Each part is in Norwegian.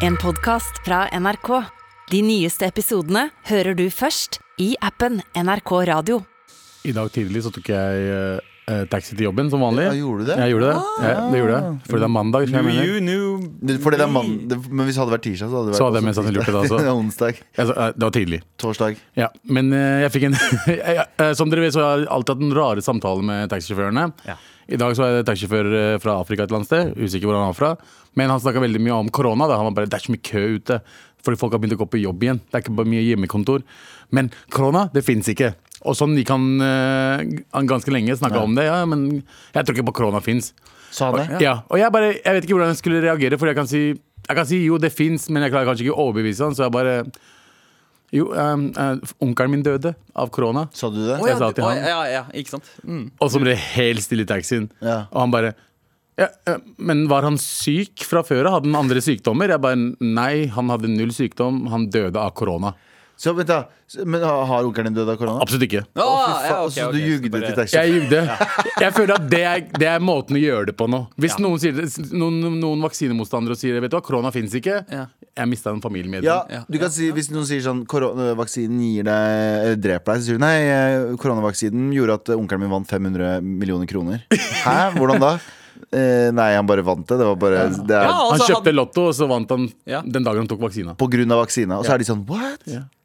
En podcast fra NRK. De nyeste episodene hører du først i appen NRK Radio. I dag tidlig så tok jeg eh, taxi til jobben som vanlig. Ja, gjorde du det? Jeg gjorde det. Ja, det gjorde jeg. Fordi det er mandag. som Jeg mener. Det- Fordi det er mann, det, men hvis det hadde vært tirsdag, så hadde det vært Så hadde jeg mest sannsynlig gjort det da også. Onsdag. Altså, eh, det var tidlig. Torsdag. Ja, Men eh, jeg fikk en jeg, eh, Som dere vet, så har jeg alltid hatt en rare samtale med taxisjåførene. Ja. I dag så er det taxisjåfør eh, fra Afrika et eller annet sted. Usikker hvor han er fra. Men han snakka veldig mye om korona. Da. Han var bare, Det er så mye kø ute. Fordi folk har begynt å gå på jobb igjen. Det er ikke bare mye hjemmekontor. Men korona, det fins ikke. Og sånn gikk han eh, ganske lenge snakka om det. Ja, men jeg tror ikke på korona fins. Sa det? Ja. Og jeg bare, jeg vet ikke hvordan jeg skulle reagere, for jeg kan si, jeg kan si jo, det fins, men jeg klarer kanskje ikke å overbevise han, så jeg bare Jo, um, uh, onkelen min døde av korona. Sa du det? Oh, ja, Jeg sa til han. Oh, ja, ja, ikke sant? Mm. Og så ble det helt stille i taxien. Ja. Og han bare ja, eh, Men var han syk fra før av? Hadde han andre sykdommer? Jeg bare Nei, han hadde null sykdom. Han døde av korona. Så vent da, Men har onkelen din dødd av korona? Absolutt ikke. Å, oh, fy ja, okay, så du jugde til taxi? Jeg jugde. Jeg føler at det er, det er måten å gjøre det på nå. Hvis Ja. noen, sier, noen, noen vaksinemotstandere sier Vet du hva, korona fins ikke, Ja. Jeg mista en familiemedlem. Ja, Ja. du kan si, Hvis noen sier sånn koronavaksinen gir deg eller dreper deg, så sier du nei, eh, koronavaksinen gjorde at eh, onkelen min vant 500 millioner kroner. Hæ? Hvordan da? Eh, nei, han bare vant det. Det var bare det er, Ja, Han kjøpte kjøpte Lotto, og så vant han Ja. den dagen han tok vaksina. På grunn av vaksina. Og så Ja. er de sånn what?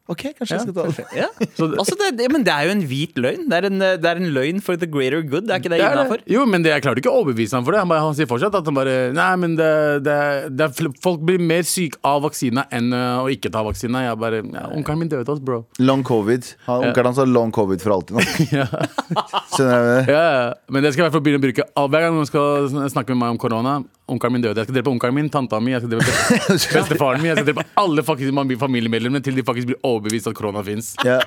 Ok, kanskje jeg skal ta det. Ja. Så Altså, det, det, men det er jo en hvit løgn. Det er en, det er en løgn for the greater good. Er ikke det Det er innafor? Jo, men det, jeg klarte ikke å overbevise ham for det. Han, bare, han sier fortsatt at han bare Nei, men det, det, det er, folk blir mer syke av vaksina enn øh, å ikke ta vaksina. Jeg bare ja, Onkelen min døde, ass, bro. Long covid. Han. Onkelen hans har long covid for alltid nå. Skjønner jeg det? Ja, ja. Men det skal jeg i hvert fall begynne å bruke hver gang noen skal snakke med meg om korona. Onkelen min døde. Jeg skal drepe onkelen min, tanta mi, jeg skal drepe bestefaren min. Jeg skal drepe alle familiemedlemmene til de faktisk blir overbevist at korona fins. Ja.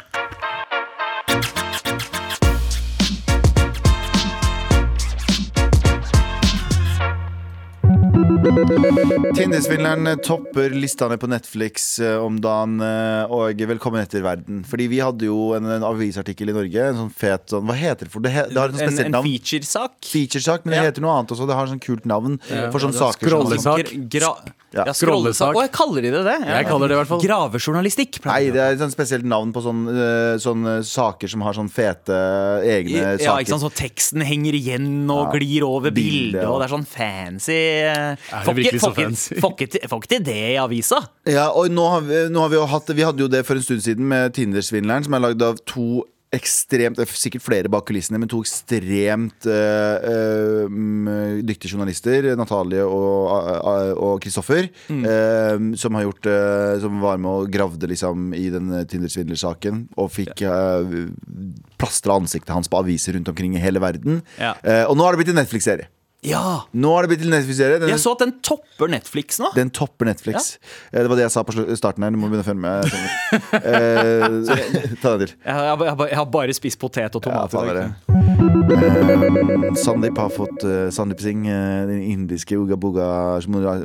Tindersvindleren topper listene på Netflix eh, om dagen, eh, og velkommen etter verden. Fordi vi hadde jo en, en avisartikkel i Norge, en sånn fet sånn Hva heter det for det? he- Det har et spesielt En, spesielt en featuresak. Featuresak, men det Ja. heter noe annet også. Det har sånn kult navn for sånne Ja, saker. scrollesak. Gra, Ja. ja. Scrollesak. Å, jeg kaller de det det? Ja. Jeg kaller det i hvert fall. Gravejournalistikk. Nei, det er et sånn spesielt navn på sånne, eh, sånne saker som har sånn fete egne Ja, saker. ikke sant, Så teksten henger igjen og Ja, glir over bildet, bildet, og det er sånn fancy eh, det Får ikke- virkelig så får ikke- fancy? Får ikke til- får ikke til det i avisa. Ja, og nå har, vi, nå har vi jo hatt Vi hadde jo det for en stund siden med Tinder-svindleren, som er lagd av to ekstremt er Sikkert flere bak kulissene, men to ekstremt uh, mm, dyktige journalister. Natalie og Kristoffer. øh, som har gjort Som var med og gravde liksom i den Tinder-svindlersaken. Og fikk uh, plastra ansiktet hans på aviser rundt omkring i hele verden. Ja. Eh, og nå har det blitt en Netflix-serie. Ja, Nå har det blitt til Netflix-serie Jeg så at den topper Netflix nå. den topper Netflix. Ja. Det var det jeg sa på starten her. Du må begynne å følge med. Eh, ta det til. Jeg har, jeg, jeg har bare spist potet og Ja, tomat. faen Eh, Sandeep har fått uh, Sandeep Singh, eh, den indiske Uga Buga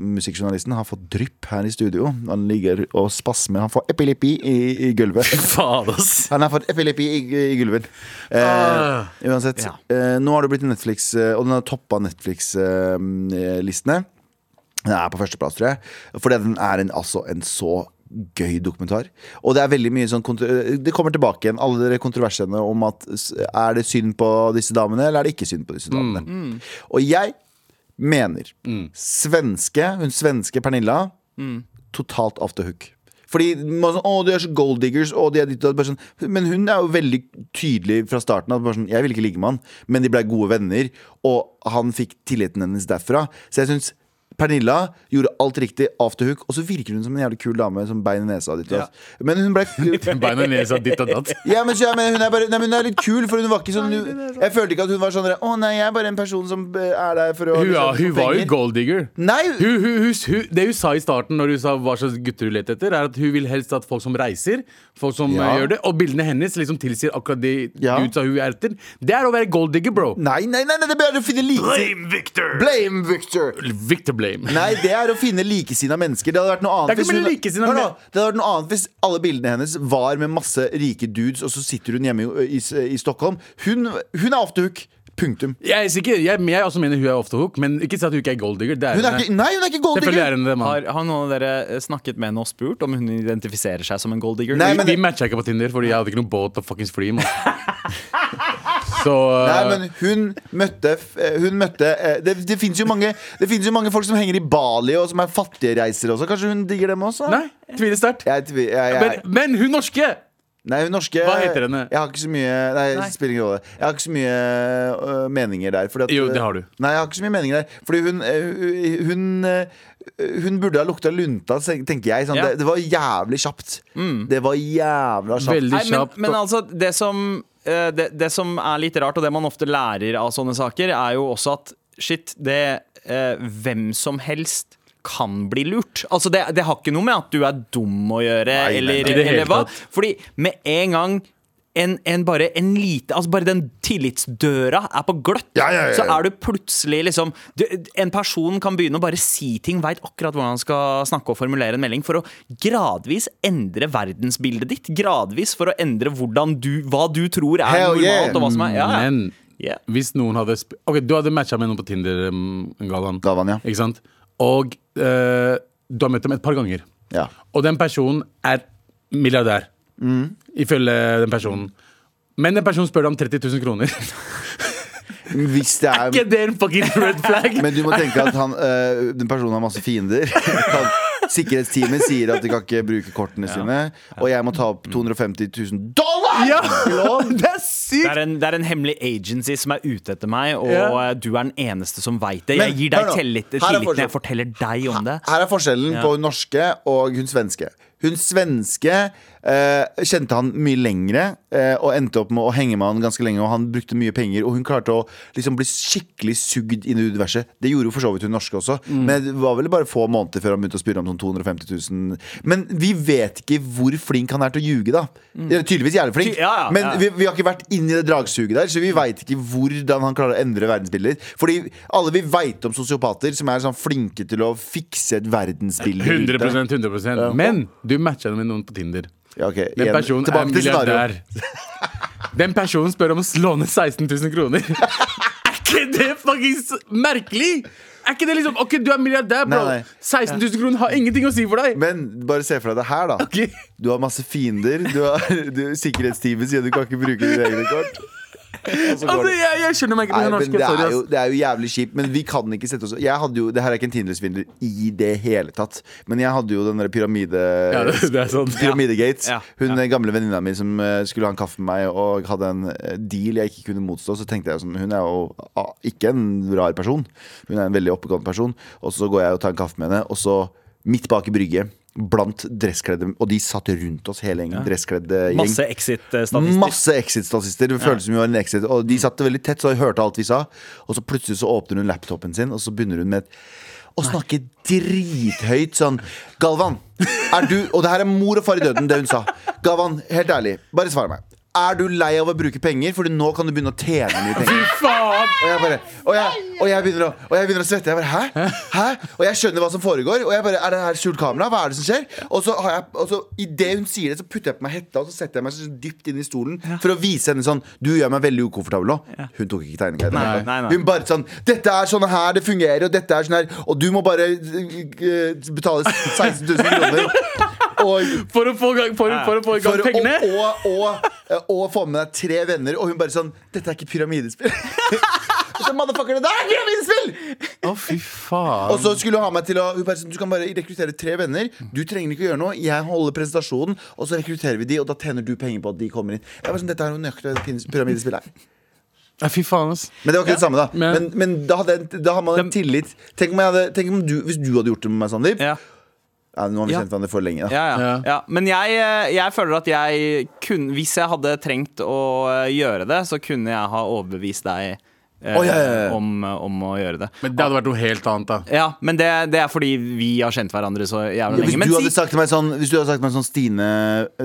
musikkjournalisten, har fått drypp her i studio. Han ligger og spasmer. Han får epilepi i, i gulvet. Faen, ass. Han har fått epilepi i, i gulvet. Eh, Ah. uansett. Ja. Eh, nå har det blitt Netflix, eh, og den har toppa Netflix-listene. Den er på førsteplass, tror jeg. Fordi den er en, altså en så gøy dokumentar. Og det er veldig mye sånn Det kommer tilbake igjen, alle de kontroversene om at er det synd på disse damene, eller er det ikke synd på disse damene. Og jeg mener svenske, hun svenske Pernilla, totalt off the hook. Fordi man sånn, å, de er så gold diggers å, de er ditt, og sånn. Men hun er jo veldig tydelig fra starten. av. sånn, jeg vil ikke ligge med han Men de ble gode venner, og han fikk tilliten hennes derfra. Så jeg syns Pernilla gjorde alt riktig afterhook, og så virker hun som en jævlig kul dame. Som bein i nesa. Ditt, og datt. Men hun ble Bein og nesa ditt og datt. ja, men, så, ja, men hun, er bare, nei, men hun er litt kul, for hun var ikke sånn Jeg følte ikke at hun var sånn Å nei, jeg er bare en person som eh, er der for å Hun, ja, liksom, hun var jo golddigger. Nei! Hun, hun, hun, hun, det hun sa i starten når hun sa hva slags gutter hun leter etter, er at hun vil helst at folk som reiser, folk som Ja. eh, gjør det, og bildene hennes liksom tilsier akkurat det Ja. sa hun er etter. Det er å være golddigger, bro. Nei, nei, nei, nei, det bare å finne Blame Victor! Blame Victor! Victor Blame. Nei, det er å finne likesinnede mennesker. Det hadde vært noe annet Det hvis hun- Hør nå, Det hadde vært noe annet hvis alle bildene hennes var med masse rike dudes, og så sitter hun hjemme i, i, i Stockholm. Hun, hun er off the hook. Punktum. Jeg er sikker, jeg, jeg også mener hun er off the hook, men ikke si at hun ikke er gold digger. Er Hun er ikke, nei, hun er ikke gold digger! er hun det, mann. Har, har noen av dere snakket med henne og spurt om hun identifiserer seg som en gold digger? Nei, men- Vi matcha ikke på Tinder, fordi jeg hadde ikke noen båt å fuckings fly med. uh... Nei, men hun møtte, eh, hun møtte eh, Det, det finnes jo mange Det finnes jo mange folk som henger i Bali, og som er fattige reiser også. Kanskje hun digger dem også? Nei, tviler sterkt. Jeg, tvi- jeg, Men, jeg, men hun norske! nei, hun norske Hva heter henne? Jeg har ikke så mye Nei, nei. spiller ingen rolle. Jeg har ikke så mye uh, meninger der. fordi at- Jo, det har du. Nei, jeg har ikke så mye meninger der. Fordi hun uh, Hun, uh, hun burde ha lukta lunta, tenker jeg. Sånn. Ja. Det, det var jævlig kjapt. Det var jævla kjapt. Veldig Nei, men, men altså, det som, det, det som er litt rart, og det man ofte lærer av sånne saker, er jo også at shit, det eh, Hvem som helst kan bli lurt. Altså, det, det har ikke noe med at du er dum å gjøre, Nei, eller, nei. nei. eller hva. Fordi med en gang en, en bare en lite Altså bare den tillitsdøra er på gløtt, Ja, ja, ja, ja. så er du plutselig liksom du, En person kan begynne å bare si ting, veit akkurat hvordan han skal snakke og formulere en melding, for å gradvis endre verdensbildet ditt. Gradvis for å endre hvordan du, hva du tror er Hell yeah. normalt, og hva som er ja, ja. Men Yeah. hvis noen hadde sp Ok, Du hadde matcha med noen på Tinder, um, Galvan. Galvan, ja. Ikke sant? Og eh, du har møtt dem et par ganger. Ja. Og den personen er milliardær. Mm. Ifølge den personen. Men den personen spør deg om 30 000 kroner. Hvis det er ikke det en fucking red flag? Men du må tenke at han, øh, den personen har masse fiender. Han, sikkerhetsteamet sier at de kan ikke bruke kortene sine. Og jeg må ta opp 250 000 dollar! ja, det er Det sykt! er, en, det er en hemmelig agency som er ute etter meg, og Ja. du er den eneste som veit det. Jeg gir deg tillit, Her tillit når forskjell. jeg forteller deg om det. Her er forskjellen Ja. på hun norske og hun svenske. Hun svenske eh, kjente han mye lengre eh, og endte opp med å henge med han ganske lenge. Og han brukte mye penger, og hun klarte å liksom bli skikkelig sugd inn i universet. Det gjorde jo for så vidt hun norske også, Mm. men det var vel bare få måneder før han begynte å spørre om sånn 250 000. Men vi vet ikke hvor flink han er til å ljuge, da. Mm. tydeligvis jævlig flink. Ty- ja, ja, men ja. vi, vi har ikke vært inn i det dragsuget der, så vi veit ikke hvordan han klarer å endre verdensbilder. Fordi alle vi veit om sosiopater som er sånn flinke til å fikse et verdensbilde. ute. 100 100 Men du matcha med noen på Tinder. Ja, okay. Den igjen. personen er Tilbake er milliardær. Den personen spør om å låne 16 000 kroner. er ikke det fuckings merkelig? Er ikke det liksom Ok, du er milliardær, bro. Nei, nei. 16 000 kroner har ingenting å si for deg. Men bare se for deg det her, da. Okay. Du har masse fiender. Du har, du, sikkerhetsteamet sier du kan ikke bruke dine egne kort. Altså, det. jeg, jeg skjønner meg ikke på Nei, norske. det, er jo, det er jo jævlig kjipt, men vi kan ikke sette oss Jeg hadde jo, Det her er ikke en Tinder-svindler i det hele tatt, men jeg hadde jo den der pyramide... Ja, det, det sånn. Pyramidegate. Ja. Ja, Hun eh, gamle venninna mi som eh, skulle ha en kaffe med meg og hadde en eh, deal jeg ikke kunne motstå, så tenkte jeg sånn Hun er jo ah, ikke en rar person. Hun er en veldig oppegående person. Og så går jeg og tar en kaffe med henne, og så midt bak i brygget, blant dresskledde Og de satt rundt oss hele gjengen. Dresskledde gjeng. Masse exit-statister. Masse exit-statister. Det føltes som vi var en exit Og de satt veldig tett, så jeg hørte alt vi sa. Og så plutselig så åpner hun laptopen sin, og så begynner hun med et å snakke drithøyt sånn Galvan, er du Og det her er mor og far i døden, det hun sa. Galvan, helt ærlig, bare svar meg. Er du lei av å bruke penger? Fordi nå kan du begynne å tjene mye penger. Faen! Og jeg bare Og jeg, og jeg, begynner, å, og jeg begynner å svette. Jeg bare, Hæ? Hæ? Og jeg skjønner hva som foregår. Og jeg bare, Er det her skjult kamera? Hva er det som skjer? Og så har jeg Og så idet hun sier det, så putter jeg på meg hetta, og så setter jeg meg så dypt inn i stolen for å vise henne sånn Du gjør meg veldig ukomfortabel nå. Hun tok ikke tegninga. Nei, nei, nei. Hun bare sånn Dette er sånn her det fungerer, og dette er sånn her Og du må bare øh, betale 16 000 kroner. Og For å få, gang- for, for å få i gang pengene? og, og, og, og få med deg tre venner, og hun bare sånn Dette er ikke pyramidespill. så, Motherfucker, det er pyramidespill! Å, fy faen. Og så skulle hun ha meg til å Hun bare sånn, Du kan bare rekruttere tre venner. Du trenger ikke å gjøre noe. Jeg holder presentasjonen, og så rekrutterer vi de, og da tjener du penger på at de kommer inn. Jeg bare sånn, Dette er jo nøyaktig pyramidespill her. Ja, fy faen, ass. Men det var ikke det samme, da. Men, men- men, da, hadde da har man en tillit. Tenk om, jeg hadde, tenk om du, hvis du hadde gjort det med meg, Sandeep. Ja. Ja, nå har vi Ja. kjent hverandre for lenge. Da. Ja, ja. Ja. ja. Men jeg, eh, jeg føler at jeg kunne Hvis jeg hadde trengt å eh, gjøre det, så kunne jeg ha overbevist deg eh, Å, ja, ja, ja. Om, om å gjøre det. Men det hadde vært noe helt annet, da. Ja, men det, det er fordi vi har kjent hverandre så jævla Ja, hvis, lenge. Men du hadde sagt til meg sånn, hvis du hadde sagt til meg sånn Stine,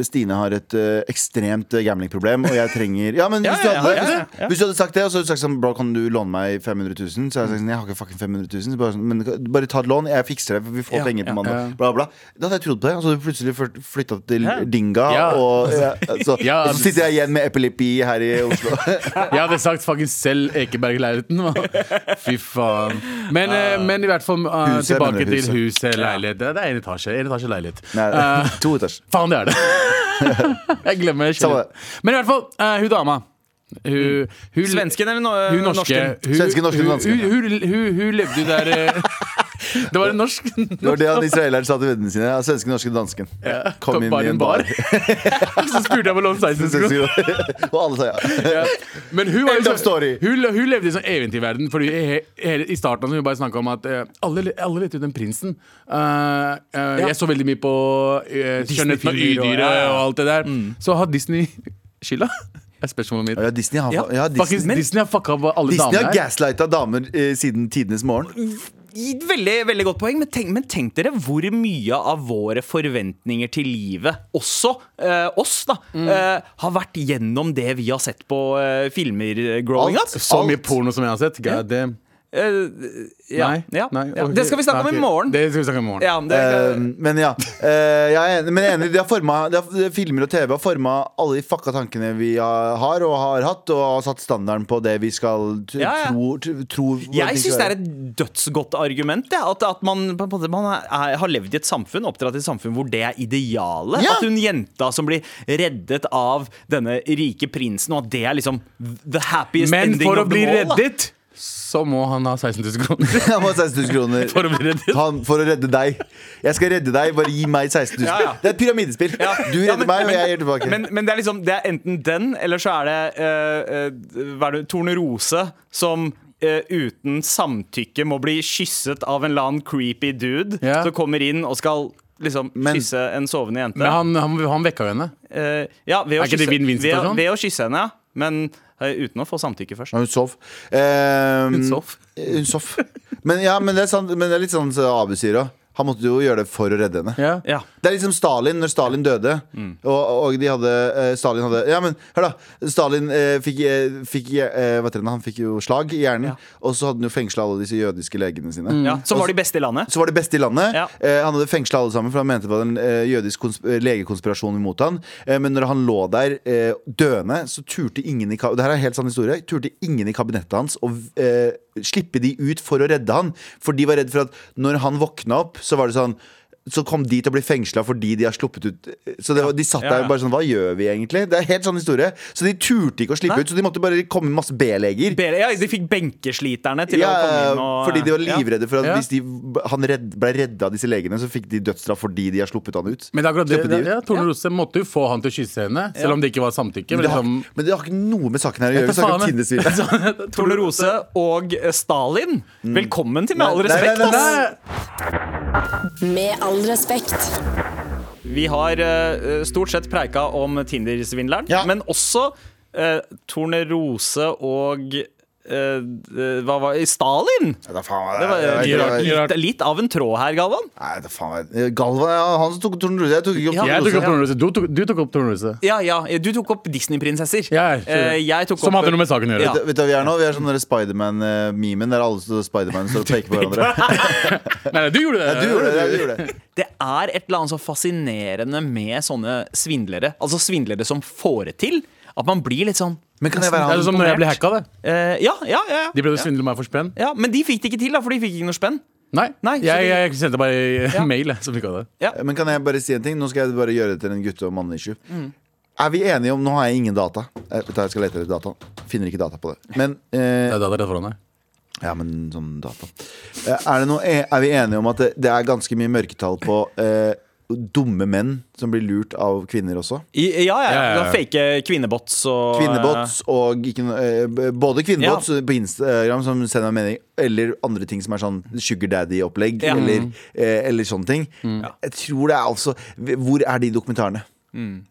Stine har et eh, ekstremt uh, gamblingproblem, og jeg trenger Ja, men Ja, hvis, du hadde, ja, ja, ja. hvis du hadde sagt det, og så hadde du sagt sånn Bro, kan du låne meg 500 000? Så hadde jeg sagt sånn, jeg har ikke fucking 500 000. Så bare, sånn, men bare ta et lån, jeg fikser det, for vi får Ja, penger på ja, mandag. Bla, bla. Da hadde jeg trodd på det. Og så hadde du plutselig flytta til Ja. Dinga, Ja. og, ja, så, Ja, og så sitter jeg igjen med epilepi her i Oslo. Jeg hadde sagt fucking selv Ekeberg-leiligheten. mann. Fy faen. Men, eh, men i hvert fall eh, Huset, tilbake mener du, til huset. huset, leilighet. Det det er en etasje. En etasje leilighet. Nei, Eh, to etasjer. faen, det er det. jeg glemmer Samme det. Men i hvert fall, eh, hun dama hun, hun, Svensken eller no hun norske norsken? hun, Svensken, norsken, hun, dansken. hun, hun, hun, hun levde jo der eh, Det var en norsk Det var det han israeleren sa til vennene sine. Ja, Svensken, norsken, dansken. Kom inn i en bar. Så spurte jeg på låne 16 kroner. og alle sa ja. Ja. Men hun, var jo End så- hun, hun levde i sånn eventyrverden. Fordi he, he, I starten så hun bare snakka om at uh, alle, alle vet jo den prinsen. Uh, eh, Jeg så veldig mye på uh, Skjønnheten og udyret ja, ja. og alt det der. Så har Disney skylda? Er spørsmålet mitt. Ja, Disney har, Ja, ja, Disney, Disney har fucka opp alle Disney damer. Disney har gaslighta damer eh, siden tidenes morgen. Veldig, veldig godt poeng, men tenk, men tenk dere hvor mye av våre forventninger til livet, også eh, oss, da, Mm. eh, har vært gjennom det vi har sett på eh, filmer growing up. Så mye porno som jeg har sett. God damn. Eh, ja, Nei. ja, Nei, ja. Det skal vi snakke om i morgen. Det skal vi snakke om i morgen. Ja, det, uh, men ja. Uh, jeg er enig, men enig de har formet, de har, Filmer og TV har forma alle de fucka tankene vi har, og har hatt, og har satt standarden på det vi skal Ja, ja. tro, tro Jeg syns det er et dødsgodt argument. At, at man, man er, har levd i et samfunn, oppdratt i et samfunn hvor det er idealet. Ja. At hun jenta som blir reddet av denne rike prinsen, og at det er liksom the happiest Men ending for å of bli them all. da. reddet, så må han ha 16 000 kroner. Han må ha 16 000 kroner For å bli reddet. Han, for å redde deg. Jeg skal redde deg, bare gi meg 16 000. Ja, ja. Det er et pyramidespill. Ja. Du Ja, redder men- meg, og jeg gir tilbake. Men, men det er liksom Det er enten den, eller så er det uh, uh, Hva er det Tornerose som Uh, uten samtykke må bli kysset av en eller annen creepy dude yeah. som kommer inn og skal liksom Men- kysse en sovende jente. Men han, han, han vekka jo henne. Uh, ja, ved å, Er ikke det kysse, ved, ved å kysse henne, ja. Men uten å få samtykke først. Ja, hun sov. Eh, Hun sov. Hun sov. Men, ja, men, det er sant, men det er litt sånn som Abu sier òg. Han måtte jo gjøre det for å redde henne. Ja. Ja. Det er liksom Stalin, når Stalin døde og, og de hadde eh, Stalin hadde Ja, men hør, da. Stalin eh, fikk, eh, fikk eh, det, Han fikk jo slag i hjernen. Ja. Og så hadde han jo fengsla alle disse jødiske legene sine. Ja, som var de beste i landet. Så var de beste i landet. Ja. Han hadde fengsla alle sammen, for han mente det var en eh, jødisk eh, legekonspirasjon imot han. Men når han lå der døende, så turte ingen i ka- Det her er helt sann historie. Turte ingen i kabinettet hans å slippe de ut for å redde han. For de var redd for at når han våkna opp, så var det sånn så kom de til å bli fengsla fordi de har sluppet ut Så det var, de satt der ja. bare sånn Hva gjør vi egentlig? Det er helt sånn historie. Så de turte ikke å slippe Nei. ut, så de måtte bare komme med masse B-leger. Ja, de fikk benkesliterne til Ja, å komme inn og fordi de var livredde for at Ja. hvis de, han redd, ble redda av disse legene, så fikk de dødsstraff fordi de har sluppet han ut. Men det er akkurat det, det, de Torne ja, Tornerose måtte jo få han til å kysse henne, selv om det ikke var samtykke. Men det, har, liksom, men det har ikke noe med saken her å gjøre. Vi snakker om faen, Torne Rose og eh, Stalin. Velkommen til Med all respekt. ass. Med all respekt. Vi har eh, stort sett preika om Tinder-svindleren, Ja. men også uh, Tornerose og eh, hva var Stalin! Det faen, Det var det eh, hva- litt, litt av en tråd her, Galvan. Nei, da faen jeg- Galvan, ja, han som tok Tornerose. Jeg tok ikke opp ja. Tornerose. Du du tok opp Tornerose. Ja, ja, du tok opp Disney-prinsesser. Ja, det. Eh, jeg tok Som opp hadde noe med saken å gjøre. Ja. Vet du- Vet du hva vi er nå? Vi er sånn der Spiderman-memen der alle Spiderman står og peker på hverandre. Nei, nei, du gjorde det. Ja, du gjorde det. Du gjorde det. Det er et eller annet så fascinerende med sånne svindlere. Altså svindlere som får det til. At man blir litt sånn Men kan jeg være Det er han som når jeg ble hacka. det eh, Ja, ja, ja. De prøvde å svindle meg for spenn. ja. Men de fikk det ikke til, da, for de fikk ikke noe spenn. Nei, Nei, så jeg, de- jeg sendte bare Ja. mail jeg, som fikk av det. Ja. Men kan jeg bare si en ting? Nå skal jeg bare gjøre det til en gutte- og mann-issue. Mm. Er vi enige om Nå har jeg ingen data. Jeg, vet du, jeg skal lete etter data. Finner ikke data på det. Men Det eh, er data det er rett foran deg. Ja, men sånn data. Eh, Er, det noe, er vi enige om at det, det er ganske mye mørketall på eh, dumme menn som blir lurt av kvinner også? I, ja, ja, Ja, ja, ja. ja. Fake kvinnebots og Kvinnebots og eh, Både kvinnebots på Instagram som sender meg mening, eller andre ting som er sånn Sugar Daddy-opplegg, Ja. eller, eh, eller sånne ting. Mm. Jeg tror det er altså Hvor er de dokumentarene?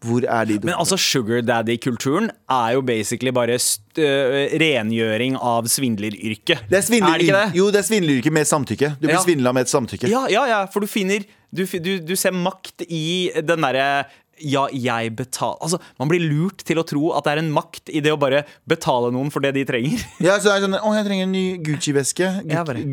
Hvor er de Men altså sugar daddy-kulturen er jo basically bare st øh, rengjøring av svindleryrket. det er svindler, Er det ikke det? Jo, det er svindleryrke med samtykke. Du blir Ja. svindla med et samtykke. Ja, ja, ja, for du finner Du, du, du ser makt i den derre ja, jeg betaler Altså, Man blir lurt til å tro at det er en makt i det å bare betale noen for det de trenger. Ja, så er det sånn Å, jeg trenger en ny Gucci-veske.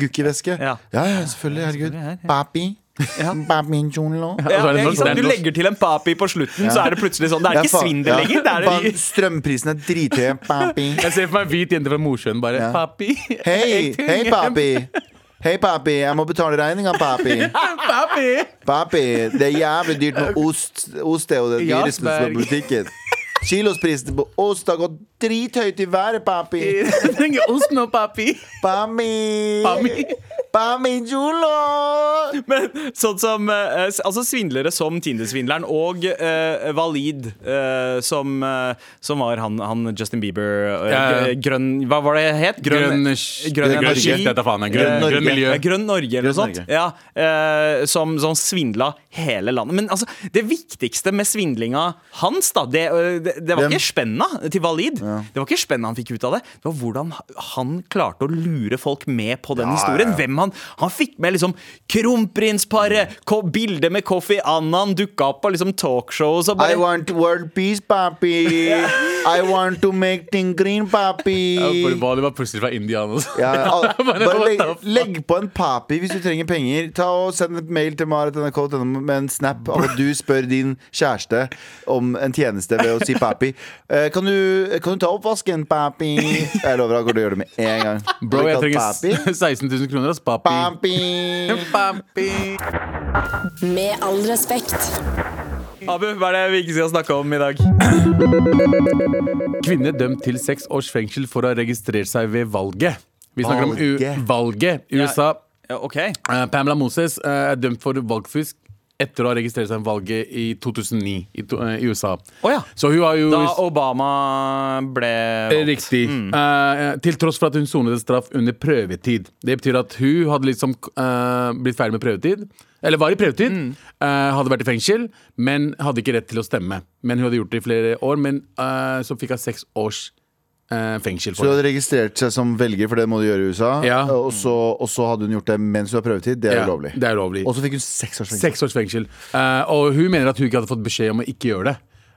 Gucci-veske. Ja. Ja. ja, selvfølgelig. Herregud. Ja. Papi. Ja, det er Du legger til en papi på slutten, så er det plutselig sånn. Det er ikke svindel ja. lenger. Det er det Strømprisen er drithøy. Papi. Jeg ser for meg hvit jente fra Mosjøen bare Ja. Papi. Hei, hei, papi. Hei, papi. Jeg må betale regninga, papi. Papi! Papi, det er jævlig dyrt med ost. Ost er jo det dyreste på butikken. Kilosprisen på ost har gått drithøyt i været, papi. Jeg trenger ost nå, papi. Papi. Papi. Papi Jolo. Men sånn som eh, Altså svindlere som Tinder-svindleren og eh, Valid, eh, som, eh, som var han, han Justin Bieber eh, Ja, ja. Grønn Hva var det het? Grønn, grønn grønn energi. energi. Dette faen er grønn, Grønn grønn miljø. Grønn Norge eller noe sånt. Ja, eh, som, som svindla hele landet. Men altså, det viktigste med svindlinga hans, da Det, eh, det, det var Hvem? ikke spenna til Valid. Det var ikke spenna han fikk ut av det. Det var hvordan han klarte å lure folk med på den Ja, historien. ja, ja. Hvem han, han fikk med liksom kronprinsparet, bildet bilde med Kofi Annan dukka opp på liksom talkshows og I want world peace, papi. I want to make thing green, papi. Ja, for var plutselig fra India. altså. Ja, Bare, bare legg, legg på en papi hvis du trenger penger. Ta og Send et mail til marit.nrk.no med en snap av at du spør din kjæreste om en tjeneste ved å si papi. Eh, kan, du, kan du ta oppvasken, papi? Jeg lover han kommer til å gjøre det med en gang. Bro, jeg trenger trenger 16 000 kroner, ass. Papi. Papi. Med all respekt. Abu, hva er det vi ikke skal snakke om i dag? Kvinne dømt til seks års fengsel for å ha registrert seg ved valget. Vi snakker om U Valget. valget. i USA. Ja, OK. Uh, Pamela Moses uh, er dømt for valgfusk etter å ha registrert seg i valget i 2009 i, to, uh, i USA. Oh, ja. Så hun har jo Da Obama ble Eh, valgt. Riktig. Eh, til tross for at hun sonet straff under prøvetid. Det betyr at hun hadde liksom uh, blitt ferdig med prøvetid. Eller var i prøvetid. eh, hadde vært i fengsel, men hadde ikke rett til å stemme. Men hun hadde gjort det i flere år, men eh, så fikk hun seks års eh, fengsel Så for du det. hadde registrert seg som velger, for det må du gjøre i USA. Ja. Og, så, og så hadde hun gjort det mens hun har prøvetid. Det er Ja, ulovlig. det er ulovlig. Og så fikk hun seks års fengsel. Seks års fengsel. Eh, og hun mener at hun ikke hadde fått beskjed om å ikke gjøre det.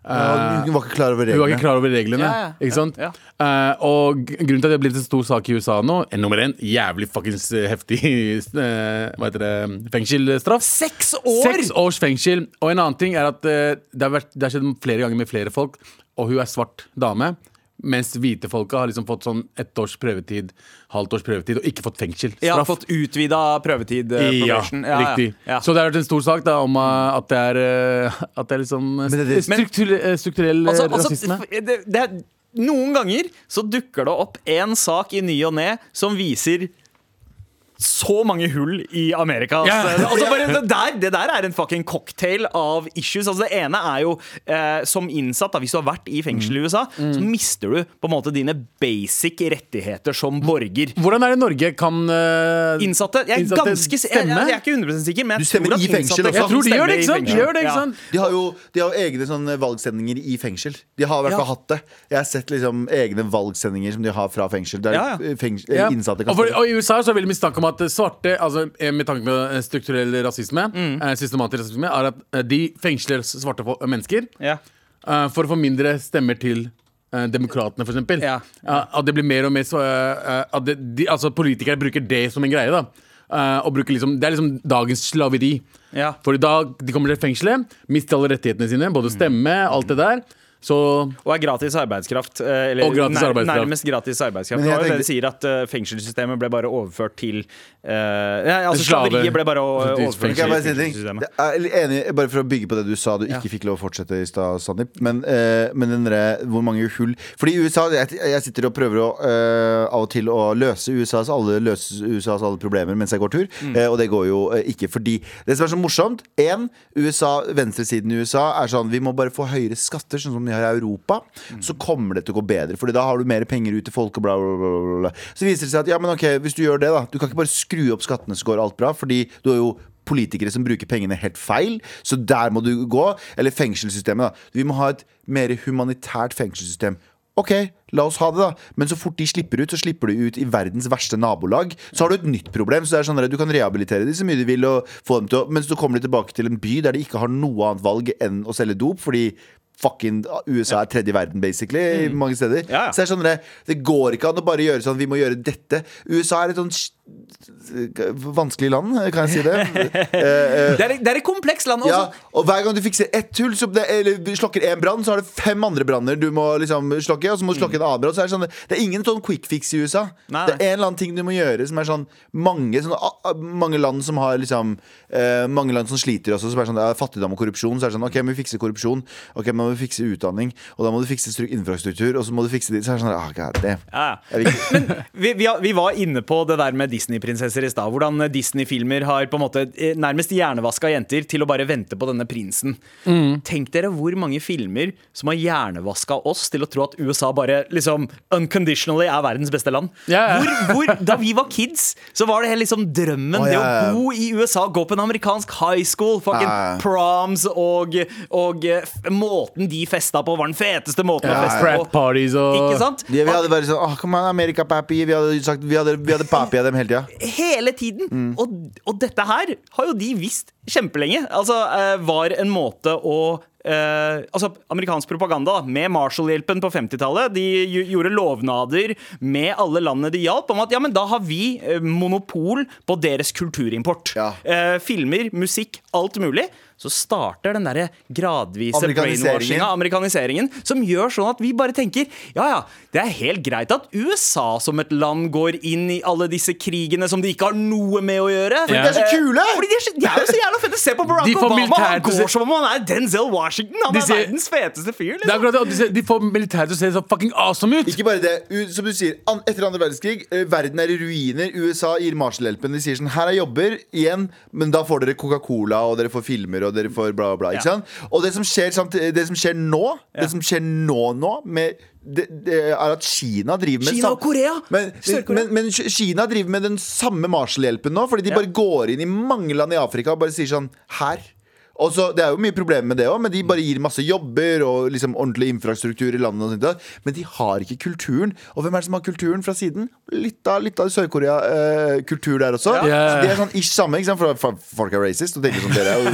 Ja, hun var ikke klar over Hun var reglene. ikke klar over reglene. Ja, ja, Ikke sant? ja, Eh, og grunnen til at det har blitt en stor sak i USA nå Er Nummer én, jævlig fuckings eh, heftig eh, Hva heter det fengselsstraff. Seks år! Seks års fengsel. Og en annen ting er at eh, det har, vært, det har skjedd flere ganger med flere folk, og hun er svart dame. Mens hvite folka har liksom fått sånn ett års prøvetid, halvt års prøvetid, og ikke fått fengsel. Straff. Ja, fått utvida prøvetid. eh, Ja, ja, riktig. Ja. Så det har vært en stor sak da om uh, at det er uh, At det er liksom uh, det- strukturell, uh, strukturell Altså, altså, rasisme. Altså, det, det er, noen ganger så dukker det opp en sak i ny og ne som viser så mange hull i Amerika. Ja. Altså, altså bare, det, der, det der er en fucking cocktail av issues. Altså, det ene er jo eh, som innsatt, da, hvis du har vært i fengsel i USA, så mister du på en måte dine basic rettigheter som borger. Hvordan er det Norge kan uh, Innsatte Jeg er Innsatte ganske jeg, jeg, jeg er ikke 100 sikker, men Du jeg stemmer tror at i fengsel innsatte også. Jeg tror de gjør det, ikke sant? De gjør det, ikke Ja. De har jo de har egne sånne valgsendinger i fengsel. De har i hvert fall Ja. hatt det. Jeg har sett liksom egne valgsendinger som de har fra fengsel. Der Ja, ja. fengsel, Ja. innsatte kan Og, for, og I USA så er det veldig snakk om at svarte, altså eh, med tanke på eh, strukturell rasisme, Mm. eh, systematisk rasisme, er at de fengsler svarte mennesker Ja. eh, for å få mindre stemmer til demokratene, eksempel. Ja. Eh, at det blir mer og mer så, At det, de, altså politikere bruker det som en greie. da Uh, liksom, Det er liksom dagens slaveri. Ja. For da de kommer til fengselet, mister alle rettighetene sine, både stemme, alt det der. Så Og er gratis arbeidskraft. eh, Eller Og gratis nær, arbeidskraft. nærmest gratis arbeidskraft. Det var jo det de sier at uh, fengselssystemet ble bare overført til uh, nei, Altså Slaveriet ble bare overført til fengselssystemet. Er enig, bare for å bygge på det du sa du ikke fikk lov å fortsette i stad, Sandeep. Men, uh, men den derre hvor mange hull Fordi i USA Jeg, jeg sitter og prøver å, av og til å løse USAs alle, løse USAs alle problemer mens jeg går tur, eh, og det går jo ikke fordi Det som er så morsomt Én, USA, venstresiden i USA er sånn Vi må bare få høyere skatter, sånn som har Europa. Så kommer det til å gå bedre. Fordi da har du mer penger ut til folk og bla, bla, bla, bla. Så viser det seg at ja, men ok, hvis du gjør det, da Du kan ikke bare skru opp skattene så går alt bra, fordi du har jo politikere som bruker pengene helt feil, så der må du gå. Eller fengselssystemet, da. Vi må ha et mer humanitært fengselssystem. Ok, la oss ha det, da. Men så fort de slipper ut, så slipper de ut i verdens verste nabolag. Så har du et nytt problem. Så det er sånn at Du kan rehabilitere dem så mye du vil, og få dem til å, men så kommer de tilbake til en by der de ikke har noe annet valg enn å selge dop, fordi Fucking USA er tredje verden, basically, i mange steder. Ja, ja. Så det er sånn det, det går ikke an å bare gjøre sånn Vi må gjøre dette. USA er et sj- vanskelig land, kan jeg si det? Eh, eh, Det er, det er et komplekst land. ja, og hver gang du fikser ett hull, så det, eller slokker én brann, så har du fem andre branner du må liksom slokke, og så må du slokke en annen brann. Så er det, sånn, det er ingen sånn quick fix i USA. Nei, Det er en eller annen ting du må gjøre som er sånn Mange, sånn, a- mange land som har liksom eh, Mange land som sliter også, som er sånn det er fattigdom og korrupsjon. Så er det sånn OK, må vi fikse korrupsjon, Ok, må vi fikse utdanning, og da må du fikse infrastruktur, og så må du fikse det. Så er det sånn ah, God det. Ja, vil vi, vi, vi var inne på det der med Disney-prinsesser i stad. Hvordan Disney-filmer har på en måte eh, nærmest hjernevaska jenter til å bare vente på denne prinsen. Tenk dere hvor mange filmer som har hjernevaska oss til å tro at USA bare liksom unconditionally er verdens beste land. Ja. Hvor, hvor, da vi var kids, så var det helt liksom drømmen. Å, Det ja, ja. å bo i USA, gå på en amerikansk high school, fucking ja. proms og, og eh, måten de festa på, var den feteste måten å feste på. parties og Ikke sant? Ja, vi hadde bare sånn Åh, come on, America, papi. Vi hadde sagt Vi hadde, vi hadde papi av dem hele tida. hele tiden. Og, og dette her har jo de visst kjempelenge. Altså, eh, var en måte å eh, altså Amerikansk propaganda da, med Marshall-hjelpen på 50-tallet. De gjorde lovnader med alle landene de hjalp, om at ja, men da har vi eh, monopol på deres kulturimport. Ja. Eh, filmer, musikk, alt mulig. Så starter den derre gradvise brainwashinga, amerikaniseringen, som gjør sånn at vi bare tenker ja ja, det er helt greit at USA som et land går inn i alle disse krigene som de ikke har noe med å gjøre. Fordi de er så Eh, kule! Fordi de er, så, de er jo så jævla fete. Se på Barack Obama. Han å går som om han er Denzel Washington. Han De er ser- verdens feteste fyr. Det er Liksom. akkurat det, de, får militæret til å se så fucking awesome ut! Ikke bare det. Som du sier, etter andre verdenskrig, verden er i ruiner. USA gir Marshall-hjelpen. De sier sånn Her er jobber igjen, men da får dere Coca-Cola, og dere får filmer, og dere får bla, bla, bla. Ikke Ja. sant? Og det som skjer, samt, det som skjer nå, Ja. det som skjer nå nå, med det, det er at Kina driver med Kina og Korea. Men, men, men Kina driver med den samme Marshall-hjelpen nå, fordi de bare går inn i mange land i Afrika og bare sier sånn Her. Og så, Det er jo mye problemer med det òg, men de bare gir masse jobber og liksom ordentlig infrastruktur i landet. og sånt, Men de har ikke kulturen. Og hvem er det som har kulturen fra siden? Litt av, litt av Sør-Korea-kultur der også. Ja. Så de er sånn ish samme, ikke sant? For, folk er racist og tenker sånn Dere er jo,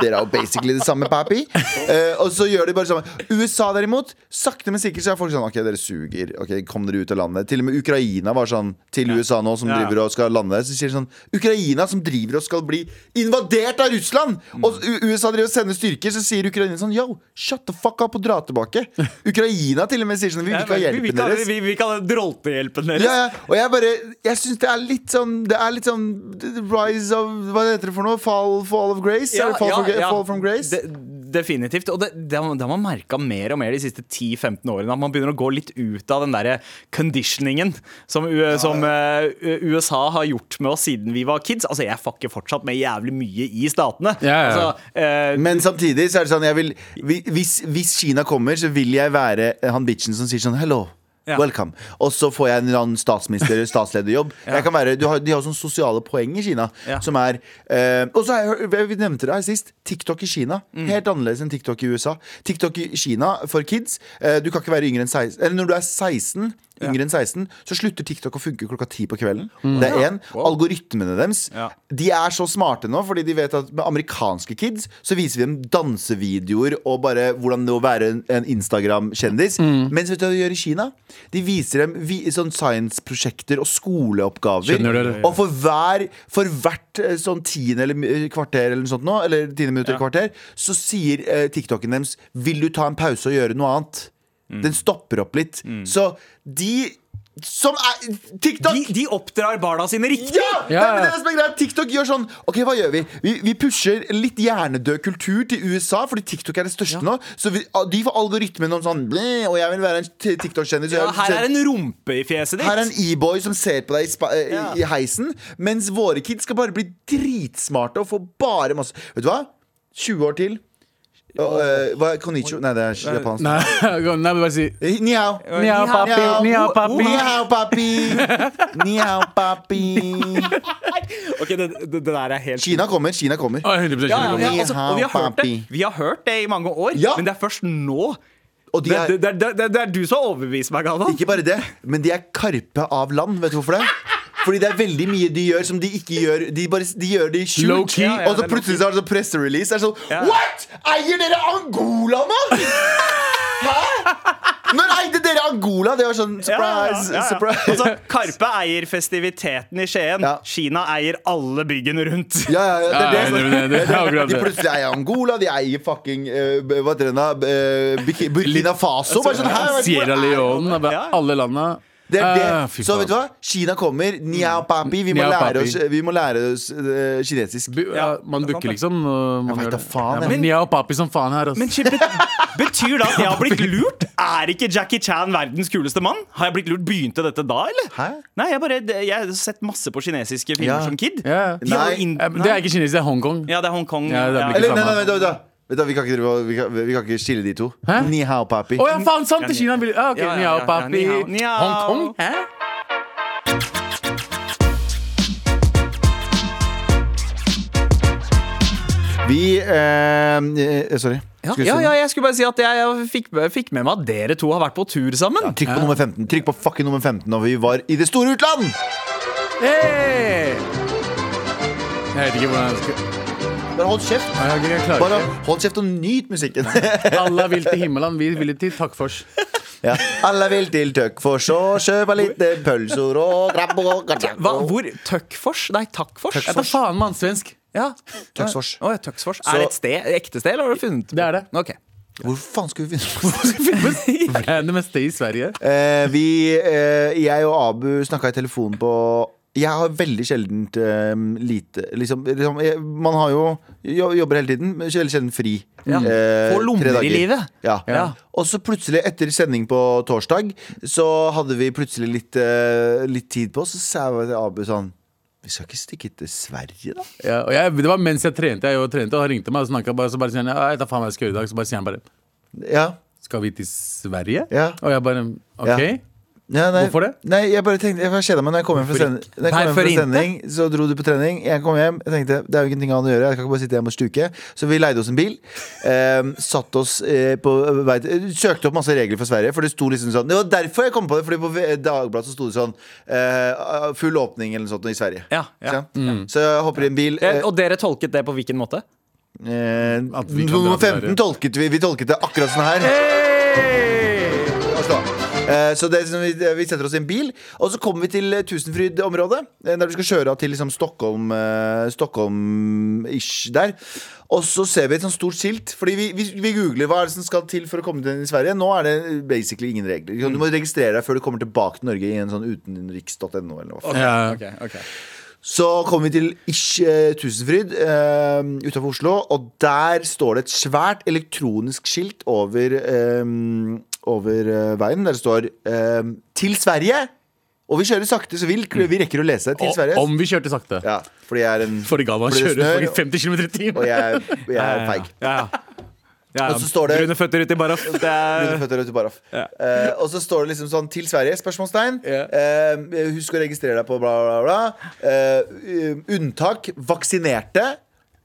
dere er jo basically det samme, papi. Eh, og så gjør de bare sånn. USA derimot, sakte, men sikkert så er folk sånn Ok, dere suger. Ok, Kom dere ut av landet. Til og med Ukraina var sånn til USA nå, som driver og skal lande. Så sier de sånn Ukraina som driver og skal bli invadert av Russland! Og USA driver og sender styrker, så sier Ukraina sånn Yo, shut the fuck up og dra tilbake. Ukraina til og med sier sånn Vi vil ikke ha vi, vi, hjelpen deres. vi, vi kan droltehjelpen deres. Ja, ja. Og jeg bare Jeg syns det er litt sånn Det er litt sånn Rise of Hva heter det for noe? Fall, fall of grace? Ja, fall, from, fall from grace? De, definitivt. Og det, det, har- det har man merka mer og mer de siste 10-15 årene. At man begynner å gå litt ut av den derre conditioningen som, U- som uh, USA har gjort med oss siden vi var kids. Altså, jeg fucker fortsatt med jævlig mye i statene. Ja, ja. Altså, uh, Men samtidig så er det sånn jeg vil, hvis, hvis Kina kommer, så vil jeg være han bitchen som sier sånn Hello. Ja. Welcome. Og så får jeg en eller annen statsminister eller statslederjobb. Jeg kan være, du har, de har sånne sosiale poeng i Kina. Ja. Som er eh, Og så har vi nevnte det her sist. TikTok i Kina. Mm. Helt annerledes enn TikTok i USA. TikTok i Kina for kids. Eh, du kan ikke være yngre enn 16 Eller når du er 16 Yngre enn 16 Så slutter TikTok å funke klokka 10 på kvelden. Det er én. Algoritmene deres Ja. De er så smarte nå, fordi de vet at med amerikanske kids så viser vi dem dansevideoer og bare hvordan det å være en, en Instagram-kjendis. Mens vet du hva de gjør i Kina? De viser dem vi, sånn science-prosjekter og skoleoppgaver. Du det? Og for, hver, for hvert eh, sånn tiende eller mi- kvarter eller noe sånt nå, eller tiende minutt eller kvarter, så sier eh, TikToken deres 'Vil du ta en pause og gjøre noe annet?' Den stopper opp litt. Så de som er TikTok de, de oppdrar barna sine riktig! ja! Ja, ja. men det det som er greit. TikTok gjør sånn Ok, hva gjør vi? Vi, vi pusher litt hjernedød kultur til USA, fordi TikTok er det største nå. Så vi, de får algoritmen om sånn Og jeg vil være en TikTok-kjendis. Ja, her er en rumpe i fjeset ditt. her er en e-boy som ser på deg i, spa, eh, Ja. i heisen, mens våre kids skal bare bli dritsmarte og få bare masse Vet du hva? 20 år til. Eh, hva er konnichiwa? Nei, det er japansk. Nei, nei, bare si Eh, Ni hao. Ni hao, papi. Ni hao, papi. Ni hao, papi. Ni hao, papi. Ok, det, det, det der er helt Kina kommer. Kina kommer. Å, 100 ja, ja, ja, altså, og vi har hørt det Vi har hørt det i mange år, Ja. men det er først nå. Og de Det, er, det, det, det, det er du som har overbevist meg, Galvan. ikke bare det, men de er Karpe av land. Vet du hvorfor det? Fordi det er veldig mye de gjør som de ikke gjør. De, bare, de gjør det skjult. Ja, ja, og så plutselig så er det sånn presserelease. Det er sånn Ja. What?! Eier dere Angola nå?! Hæ?! Når eide dere Angola? Det var sånn surprise. Ja, ja, ja, ja. surprise. Altså, Karpe eier festiviteten i Skien. Ja. Kina eier alle byggene rundt. Ja, ja, ja, det er det. Det- det- det er De plutselig eier Angola, de eier fucking uh, Hva heter den da? Uh, Burkina Faso. Bare sånn, her, Sierra Leone, alle landa. Det er det. Ah, fy så vet du hva? Kina kommer. Niao papi. Vi må Niao lære papi. oss, vi må lære oss eh, kinesisk. Bu- ja, man det er booker liksom. og Man vet gjør da det. faen, Ja, jeg. men Niao papi som faen her. Altså. Men shit, bet betyr det at jeg har blitt lurt? Er ikke Jackie Chan verdens kuleste mann? Har jeg blitt lurt? Begynte dette da, eller? Hæ? Nei, jeg, bare, jeg har sett masse på kinesiske filmer Ja. som kid. Ja. De har jo Nei. inn- Eh, men Det er ikke kinesisk, det er Hongkong. Ja, det er Hongkong. Ja, det er ja. Eller, nei, nei, nei, da, da. Vet du, vi, kan ikke, drive vi, kan, vi kan ikke skille de to. Hæ? Ni hao papi. Å ja, faen, sant! er Kina vil ja, ok, Ja, ja, Ni hao, ja, ja, papi. ni hao. Hongkong? Hæ? Vi eh, eh, Sorry. Ja, Skulle du ja, ja, noe? jeg skulle bare si at jeg, jeg fikk, fikk med meg at dere to har vært på tur sammen. Trykk på nummer 15. Trykk på fucking nummer 15 når vi var i det store utland! Hey! Jeg vet ikke hvordan jeg skal Bare hold kjeft. Nei, jeg, klarer Bare hold kjeft og nyt musikken. Alle vil til himmelen, vi vil til Takkfors. ja. Alle vil til Tøkkfors og kjøpe litt pølser og krabbe og Hva, hvor? Tøkkfors? Nei, Takkfors? Jeg tar faen meg svensk. Ja. Tøksfors. Oh, ja, Tøksfors. Så- Er det et sted, ekte sted, eller har du funnet Det er det. Ok. Hvor faen skulle vi finne det? Random sted i Sverige. Eh, vi, eh, jeg og Abu snakka i telefonen på Jeg har veldig sjeldent eh, lite liksom, liksom, jeg, Man har jo jo- jobber hele tiden, men veldig sjelden fri. Ja. Eh, Få lommer i livet. Ja. Ja. Og så plutselig, etter sending på torsdag, så hadde vi plutselig litt, uh, litt tid på oss. Så sa jeg til Abu sånn Vi skal ikke stikke til Sverige, da? Ja, og jeg, det var mens jeg trente, jeg jo trente, og han ringte meg og snakka bare, så bare sier han ja, jeg tar faen meg skal gjøre i dag. Så bare sier han bare Ja. Skal vi til Sverige? Ja. Og jeg bare OK. Ja. Ja, nei, Hvorfor det? Nei, jeg bare tenkte Jeg kjeda meg når jeg kom hjem fra sending. Når jeg kom hjem fra sending Så dro du på trening. Jeg kom hjem. Jeg tenkte det er jo ingenting annet å gjøre. Jeg kan ikke bare sitte hjemme og stuke. Så vi leide oss en bil. Eh, satt oss eh, på vei Søkte opp masse regler for Sverige. For det sto liksom sånn Det var derfor jeg kom på det. Fordi på Dagbladet så sto det sånn eh, Full åpning eller noe sånt i Sverige. Ja, ja. Så, mm. Så jeg hopper i en bil. Eh, Eh, Og dere tolket det på hvilken måte? eh, nummer 15 tolket vi. Vi tolket det akkurat sånn her. Hey! Eh, Så det, sånn vi, vi setter oss i en bil, og så kommer vi til eh, Tusenfryd-området. eh, Der vi skal kjøre av til liksom Stockholm eh, Stockholm-ish der. Og så ser vi et sånt stort skilt. Fordi vi, vi, vi googler hva er det som skal til for å komme til i Sverige. Nå er det basically ingen regler. Du må registrere deg før du kommer tilbake til Norge i en sånn utenriks.no. Eller okay, okay. Ja. Så kommer vi til Ish eh, Tusenfryd uh, utenfor Oslo, og der står det et svært elektronisk skilt over, eh, over eh, veien. Der det står eh, 'Til Sverige'. Og vi kjører sakte, så vi, vi rekker å lese 'Til Og, Sverige'. om vi kjørte sakte. Ja, fordi jeg er en For i Galvan fordi det kjører snør, for 50 km i Og timen. jeg, er- jeg er feig. Ja, ja. Ja, Og så står det- Brune føtter ut baraff. Det Brune er føtter ut i baraff. Eh, og så står det liksom sånn 'Til Sverige?' spørsmålstegn. Ja. Uh, husk å registrere deg på bla, bla, bla. Uh, unntak vaksinerte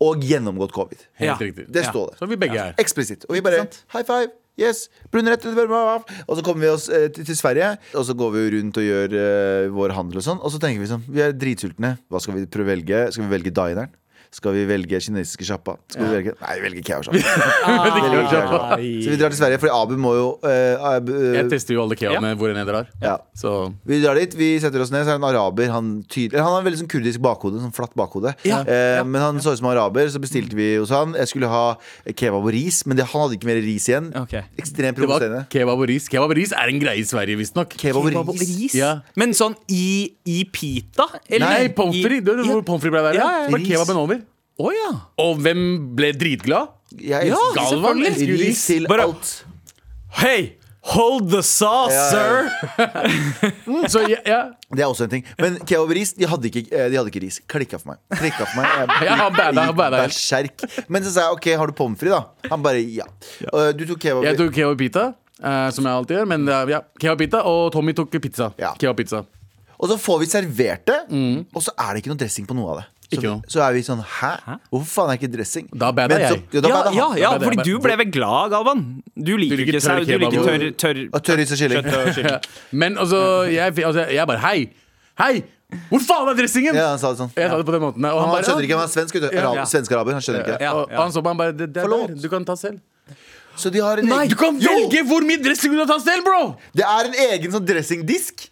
og gjennomgått covid. Ja. Helt riktig. Det Ja. står det. Så vi begge er. Eksplisitt. Og vi bare high five. Yes, brune rett bla, bla, bla. Og så kommer vi oss eh, til, til Sverige, og så går vi rundt og gjør eh, vår handel og sånn. Og så tenker vi sånn, vi er dritsultne. Hva skal vi prøve å velge? Skal vi velge dineren? Skal vi velge kinesiske sjappa? Skal vi velge Nei, vi velger Kea-sjappa. Så vi drar til Sverige, fordi Abu må jo uh, Abu, uh, Jeg tester jo alle keaene hvor enn jeg drar. ja. Så Vi drar dit, vi setter oss ned, så er det en araber. Han, tydelig, han har veldig sånn kurdisk bakhode, sånn flatt bakhode. Ja, Uh, Men han så ut som araber, så bestilte vi hos han. Jeg skulle ha kebab og ris, men det, han hadde ikke mer ris igjen. Okay. Ekstremt provoserende. kebab og ris. Kebab og ris er en greie i Sverige, visstnok. Kebab og ris. Ja. Men sånn i, i pita? Eller? Nei, pommes frites. Du hvor pommes frites ble være? Ja, ja, ja. Kebaben over. Å ja. Og hvem ble dritglad? Jeg Ja, Galvan selvfølgelig. ris til Bare- alt. Hei! Hold the sauce, Ja, ja. sir! Så ja, ja. Det er også en ting. Men kebab og ris, de hadde ikke, eh, de hadde ikke ris. Klikka for meg. Klikka for meg. Jeg, bada, bada berserk. Men så sa jeg OK, har du pommes frites, da? Han bare ja. Uh, Du tok kebab Jeg tok kebab pita, uh, som jeg alltid gjør. Men uh, ja, kebab pita, og Tommy tok pizza. Ja. Kebab pizza. Og så får vi servert det, og så er det ikke noe dressing på noe av det. Så, så er vi sånn Hæ? Hvorfor faen er ikke dressing? Da bada jeg. så-. Ja, da Ja, bada ja, ja, fordi du ble vel glad, Galvan? Du liker Du liker ikke sau, tørr du liker tørr, og- tørr Og tørris og kylling. kylling. Men altså, jeg, altså, jeg bare Hei! Hei! Hvor faen er dressingen? Ja, han sa det sånn. Jeg sa det på den måten. Og Han, han bare, skjønner ikke, han er svensk, vet du. Ja. Arab- Svensk-araber. Han skjønner ikke og, og han så på han bare det, det er der, Du kan ta selv. Så de har en Nei, egen du kan Jo! velge hvor mye dressing du vil ta selv, bro! Det er en egen sånn dressingdisk.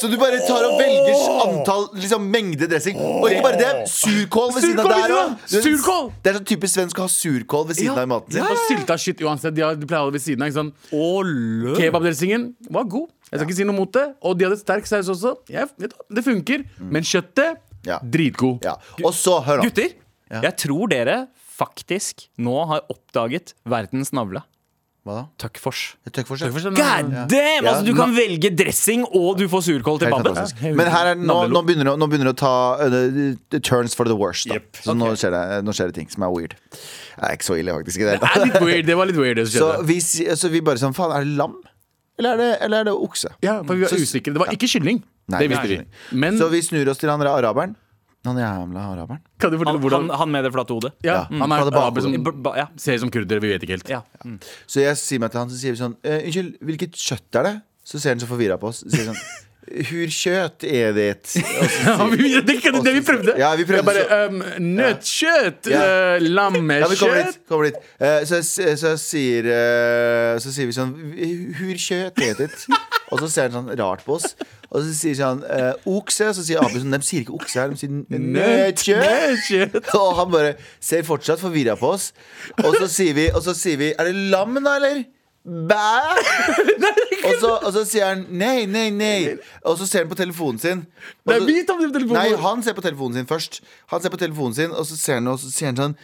Så du bare tar og velger antall liksom, mengde dressing. Og ikke bare det, surkål ved siden av der òg. Surkål! Det er så typisk svensk å ha surkål ved siden av i maten sin. Og sylta shit uansett. De, har, de pleier å ha det ved siden av. Ikke sant? Kebabdressingen var god. Jeg skal ikke si noe mot det. Og de hadde sterk saus også. Jeg, vet det funker. Men kjøttet Ja. dritgod. Ja. Og så, hør nå. Gutter, jeg tror dere faktisk nå har oppdaget verdens navle. Hva da? Tuckfors. Tøkkfors, ja. God damn! Altså, du kan velge dressing, og du får surkål til babben. Men her er, nå, nå, begynner det, nå begynner det å ta uh, the turns for the worst. Da. Så nå, skjer det, nå skjer det ting som er weird. Det er ikke så ille, faktisk. Det, Det er litt weird. Det var litt weird, det som så, vi, så vi bare sånn Faen, er det lam? Eller er det, eller er det okse? Ja, for vi var Så- usikre. Det var ikke kylling. Nei, det visste vi. Men Så vi snur oss til han araberen. Han jævla araberen. kan du fortelle Han, hvordan han, han med det flate hodet. ja, Ja, Han er araber som B- ba- Ja. ser ut som kurder. Vi vet ikke helt. ja. Mm. Så jeg sier meg til han, så sier vi sånn «Eh, Unnskyld, hvilket kjøtt er det? Så ser han så forvirra på oss. Så sier han sånn Hur kjøtt er det? Så Ja, vi- det, er det vi prøvde. Ja, vi prøvde bare, um, Nøttkjøtt, Ja. uh, ja, kommer lammekjøtt dit. Kommer dit. Eh, så, jeg- så, sier, uh, så sier vi sånn Hur kjøtt er det? Og så ser han sånn rart på oss. Og så sier han eh, okse. Og så sier Abu sånn De sier ikke okse her, de sier nøttkjøtt. Og han bare ser fortsatt forvirra på oss. Og så sier vi, og så sier vi Er det lam, da, eller? Bæ? Og så, og så sier han nei, nei, nei. Og så ser han på telefonen sin. Og Nei, så- vi tar på telefonen Nei, vår. han ser på telefonen sin først. Han ser på telefonen sin, og så ser han, og så sier han sånn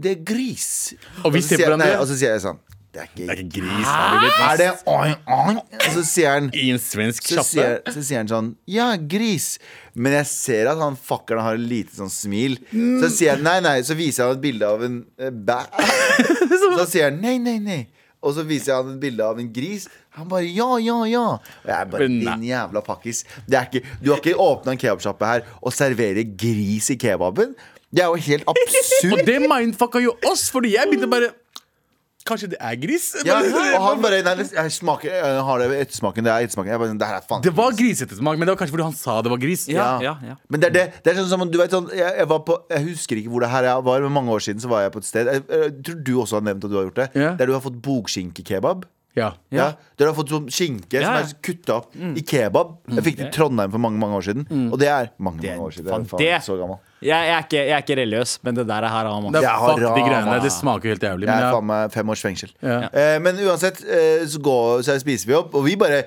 Det er gris. Og vi så ser på sier- hverandre. nei, Og så sier jeg sånn Det er ikke, Det er ikke gris. vi Er det oing, oing? Og så sier han I en svensk så kjappe. sier, så sier han sånn Ja, gris. Men jeg ser at han fuckeren har et lite sånn smil. Så sier han nei, nei. Så viser han et bilde av en eh, bæ. Så sier han nei, nei, nei. Og så viser jeg han et bilde av en gris. Han bare ja, ja, ja. Og jeg bare din jævla pakkis. Du har ikke åpna en kebabsjappe her og serverer gris i kebaben. Det er jo helt absurd. Og det mindfucka jo oss, fordi jeg begynte bare Kanskje det er gris? Ja, og han bare nei, jeg smaker, jeg har det ettersmaken. Det er ettersmaken. Jeg bare, det her er faen Det var grisettersmak men det var kanskje fordi han sa det var gris. Ja, ja, ja. Men det er det. Det er sånn som, du vet, sånn, jeg, jeg, var på, jeg husker ikke hvor det her var, men mange år siden så var jeg på et sted. Jeg, jeg tror du også har nevnt at du har gjort det. Ja. Der du har fått bokskinkekebab. Ja. Ja. Der du har fått sånn skinke Ja, som er kutta opp i kebab. Jeg fikk det i Trondheim for mange mange år siden. Og det er mange mange år siden. Er faen det- så gammel. Jeg, jeg, er ikke, jeg er ikke religiøs, men det der er her har man. Det er Jeg fuck de grønne, greiene. Det smaker jo helt jævlig. Jeg er faen meg fem års fengsel. Ja. Eh, men uansett, eh, så, går, så spiser vi opp, og vi bare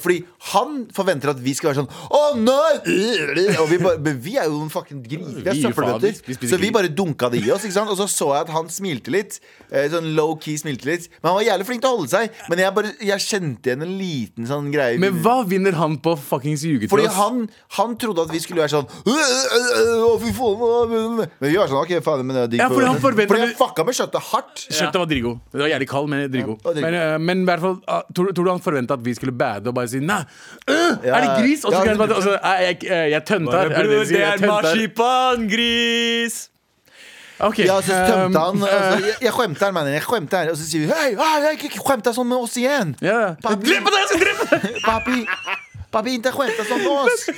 Fordi han forventer at vi skal være sånn Å, nei! Og vi, bare, men vi er jo noen fucking griser. Vi er søppelbøtter. Så vi bare dunka det i oss. Ikke sant? Og så så jeg at han smilte litt. Eh, sånn low-key smilte litt. Men han var jævlig flink til å holde seg. Men jeg, bare, jeg kjente igjen en liten sånn greie. Men hva vinner han på fuckings ljuge til Fordi oss? han, han trodde at vi skulle være sånn «Øh, øh, øh, Å, fy faen øh, Men vi var sånn, ok, faen Men det er digg Ja, fordi han forventet- Fordi jeg fucka med kjøttet hardt Kjøttet var drigo. Det var jævlig kald, men drigo. Ja, og drigo. men, eh, men i hvert fall, ah, tror, tror du han forventa at vi skulle bade og bare si nei? øh, Ja, er det gris? Og så ja, kan jeg bare og så, «Nei, jeg, jeg, jeg tønter. Er det? Jeg tønter. marsipangris! Ok, Ja, så tømte um, han eh, altså, jeg, jeg her, mener jeg skämtar Og så sier vi Hei, ah, jeg skjemte sånn med oss igjen ja. Papi. Drep deg, jeg skal drepe deg! Papi, papi inte skämta sånn med oss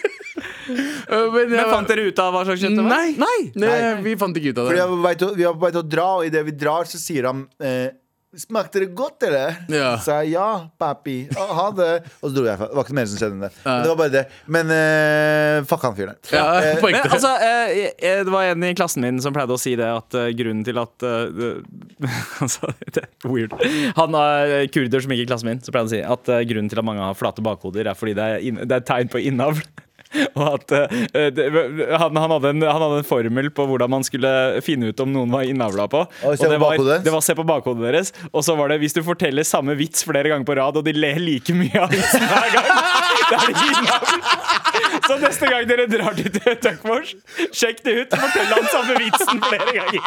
Uh, men, Men fant dere ut av hva slags kjøtt det var? Nei. Nei. Nei, vi fant ikke ut av Fordi det. jeg var på vei til, å- vi var på vei til å dra Og i det vi drar så sier han eh, Smakte det godt, eller? Ja. Så jeg, ja, papi Å, Ha det Og så dro jeg Det var ikke mer som skjedde enn det Men det var bare det Men uh, fuck han fyren der Ja, Eh, Men altså, eh, Det var en i klassen min som pleide å si det at uh, grunnen til at det- altså, det er weird. Han er kurder som gikk i klassen min, så pleide han å si at grunnen til at mange har flate bakhoder, er fordi det er, det er tegn på innavl. Og at uh, det, han, han, hadde en, han hadde en formel på hvordan man skulle finne ut om noen var innavla på. Og, og det var, det var se på bakhodet deres. Og så var det hvis du forteller samme vits flere ganger på rad, og de ler like mye av vitsen hver gang, da er det innavl. Så neste gang dere drar til Tøkkfors, sjekk det ut. Fortell han samme vitsen flere ganger.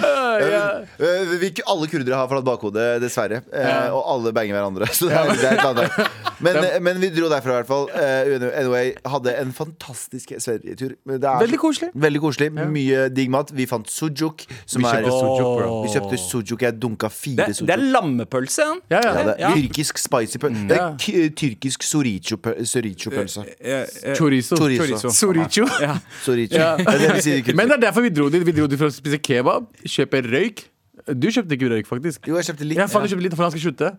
Eh, Vi, alle kurdere har flatt bakhode, dessverre. Eh, og alle banger hverandre. Så det er, det er et annet men, men vi dro derfra, i hvert fall. Eh, anyway, hadde en fantastisk Sverige-tur. Men det er Veldig koselig. Veldig koselig. Mye digg mat. Vi fant sujuk. Som Vi er, kjøpte sujuk, bro. Vi kjøpte sujuk. Jeg dunka Det, fire det sujuk. er lammepølse, han. Ja, ja. Ja, det er Ja. Tyrkisk spicy pølse. Det Tyrkisk soricho-pølse. Chorizo. Chorizo. Soricho. Soricho. Ja. Det. Men det er derfor vi dro dit. Vi dro dit for å spise kebab, kjøpe røyk. Du kjøpte ikke røyk, faktisk. Jo, jeg kjøpte litt. Ja, faen, du kjøpte litt for han skal slutte.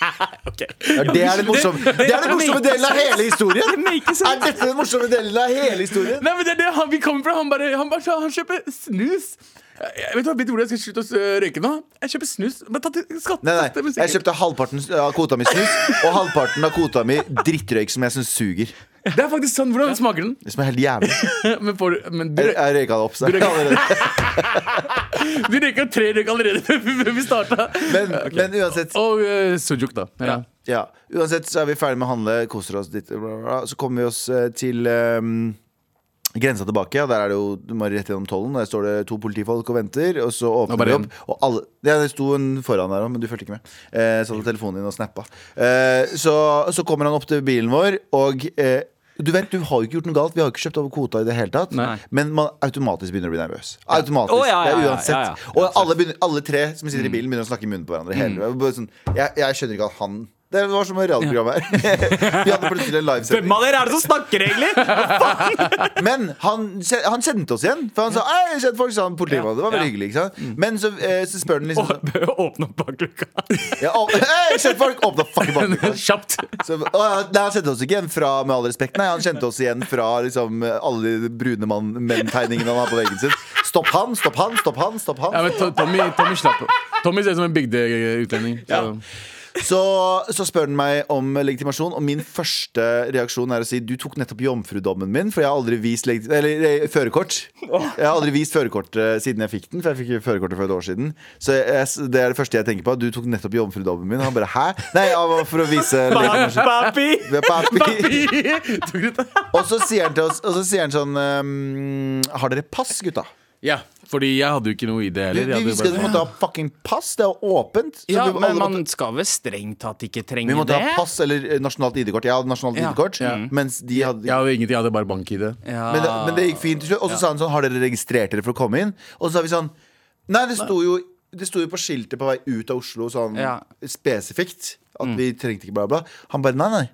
Ja, det er det morsomme Det er den morsomme delen av hele historien! Er dette den morsomme delen av hele historien? Nei, men det er det han, vi kommer fra. Han bare, han bare han kjøper snus. Jeg, vet du hva, du hvor jeg skal slutte å røyke nå? Jeg kjøper snus. Men ta til skatt. Nei, nei, jeg kjøpte halvparten av kvota mi snus, og halvparten av kvota mi drittrøyk som jeg syns suger. Det er faktisk sånn. Hvordan smaker den? Det som er helt jævlig. Men, får, men du, Jeg, jeg røyka det opp. Så. Du røyka- allerede. du røyka tre røyk allerede før vi starta. Men, men uansett Og uh, sujuk, da. Ja. ja, Uansett så er vi ferdig med å handle, koser oss ditt, bla, bla, bla. Så kommer vi oss eh, til ehm, Grensa tilbake, og der er det jo Du må rett gjennom tollen. Der står det to politifolk og venter. Og så åpner de opp, og alle ja, Det sto en foran der òg, men du fulgte ikke med. Eh, hadde telefonen din og snappa. Eh, så, så kommer han opp til bilen vår, og eh, du vet, du har jo ikke gjort noe galt. Vi har jo ikke kjøpt over kvota i det hele tatt. Nei. Men man automatisk begynner å bli nervøs. Automatisk, oh, ja, ja, det er ja, uansett ja, ja. Og alle, begynner, alle tre som sitter i bilen, begynner å snakke i munnen på hverandre. Hele, bare sånn, jeg, jeg skjønner ikke at han Det var som et radioprogram her. Vi hadde plutselig en livesending. Hvem av dere er det som snakker, egentlig? Men han, han kjente oss igjen. For han sa «Ei, jeg kjente folk sa han. Det var veldig hyggelig. ikke sant? Men så, eh, så spør han liksom sånn, Åpne opp bakluka. ja, å, «Ei, jeg kjente folk åpne fucking bakluka. Kjapt. Så, å, nei, han kjente oss ikke igjen fra Med all respekt, nei. Han kjente oss igjen fra liksom, alle de brune menn-tegningene han har på veggen sin. Stopp han, stopp han, stopp han. stopp han Ja, men Tommy, Tommy slapp. Tommy ser ut som en bygdeutlending. så- Så, så spør den meg om legitimasjon, og min første reaksjon er å si du tok nettopp jomfrudommen min, for jeg har aldri vist eller, førerkort. Jeg har aldri vist førerkort eh, siden jeg fikk den, for jeg fikk førerkortet for et år siden. Så jeg, det er det første jeg tenker på. Du tok nettopp jomfrudommen min. Han bare hæ? Nei, for å vise legitimasjon. Papi! Papi. Og så sier han til oss Og så sier han sånn um, Har dere pass, gutta? Ja, fordi jeg hadde jo ikke noe ID Vi, heller. vi visste at vi måtte ha fucking pass. Det er jo åpent. Så Ja, vi, men man måtte, skal vel strengt tatt ikke trenge vi måtte det? ha pass eller eh, nasjonalt ID-kort. Jeg hadde nasjonalt Ja. ID-kort, Ja. mens de hadde Jeg hadde ingenting, jeg hadde bare bank-ID. Ja. Men det, men det gikk fint til slutt. Og så sa han sånn Har dere registrert dere for å komme inn? Og så sa vi sånn Nei, det sto jo det sto jo på skiltet på vei ut av Oslo sånn Ja. spesifikt at vi trengte ikke bla, bla. Han bare nei, nei.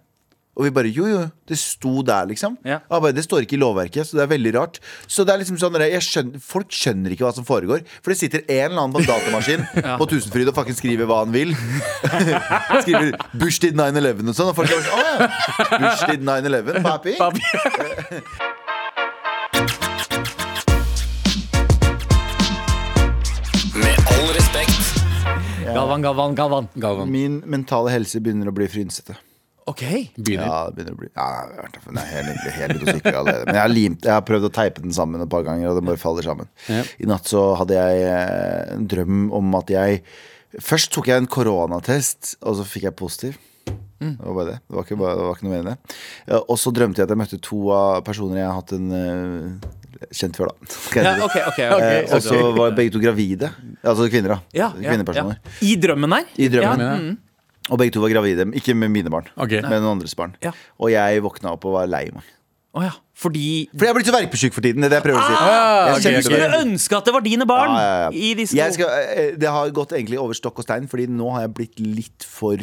Og vi bare jo, jo, det sto der, liksom. Ja. Bare, det står ikke i lovverket, så det er veldig rart. Så det er liksom sånn jeg skjønner, Folk skjønner ikke hva som foregår. For det sitter en eller annen på en datamaskin på Tusenfryd og fuckings skriver hva han vil. skriver 'Bush did 9-11' og sånn. Og folk er sånn Å ja. Bush did 9-11, papi. Med all respekt. Galvan, Galvan, Galvan. Galvan. Min mentale helse begynner å bli frynsete. OK. Begynner. Ja, det begynner å bli Ja, jeg har vært- er helt, helt ute å sykle allerede. Men jeg har, limt, jeg har prøvd å teipe den sammen et par ganger, og den bare faller sammen. Ja. I natt så hadde jeg eh, en drøm om at jeg Først tok jeg en koronatest, og så fikk jeg positiv. Det var bare det. Det var ikke, bare, det var ikke noe mer enn det. Ja, Og så drømte jeg at jeg møtte to av personer jeg har hatt en eh, kjent før, da. Skal jeg Ja, si det? ok, ok, Eh, og så var begge to gravide. Altså kvinner, da. Ja, ja, Kvinnepersoner. ja. I drømmen her? I drømmen. Ja. Ja. Og begge to var gravide. Ikke med mine barn, okay. men noen andres barn. Ja. Og jeg våkna opp og var lei meg. Oh, ja. Fordi Fordi jeg er blitt så verpesjuk for tiden. Det er det jeg prøver å si. Ah, Jeg Skulle veldig- ønske at det var dine barn Ja, ja, ja. i disse Jeg skal, eh, det har gått egentlig over stokk og stein, Fordi nå har jeg blitt litt for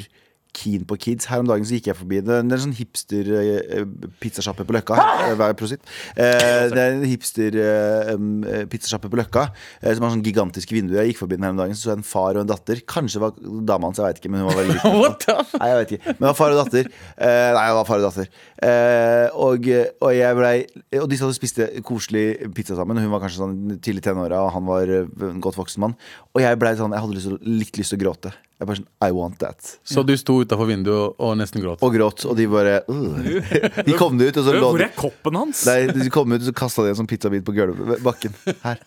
keen på kids. Her om dagen så gikk jeg forbi Det, er en sånn hipster-pizzasjappe på Løkka. Her. Vær prosit. Eh, det er en hipster-pizzasjappe på Løkka eh, som har sånn gigantisk vinduer. Jeg gikk forbi den her om dagen, så så jeg en far og en datter. Kanskje var dama hans, jeg vet ikke, men hun var veldig liten. Nei, jeg vet ikke. Men det var far og datter. Eh, nei, det var far og datter. Eh, og, og jeg blei Og de hadde spist koselig pizza sammen. Hun var kanskje sånn tidlig tenåra, og han var eh, en godt voksen mann. Og jeg blei sånn Jeg hadde lyst til, litt lyst til å gråte. Jeg bare sånn, I want that. Så du sto utafor vinduet og nesten gråt. Og gråt, og de bare «Ugh». De kom ut, og så lå Hvor er koppen hans? Nei, de kom ut, og så kasta de en sånn pizzabit på gulvet, bakken. Her.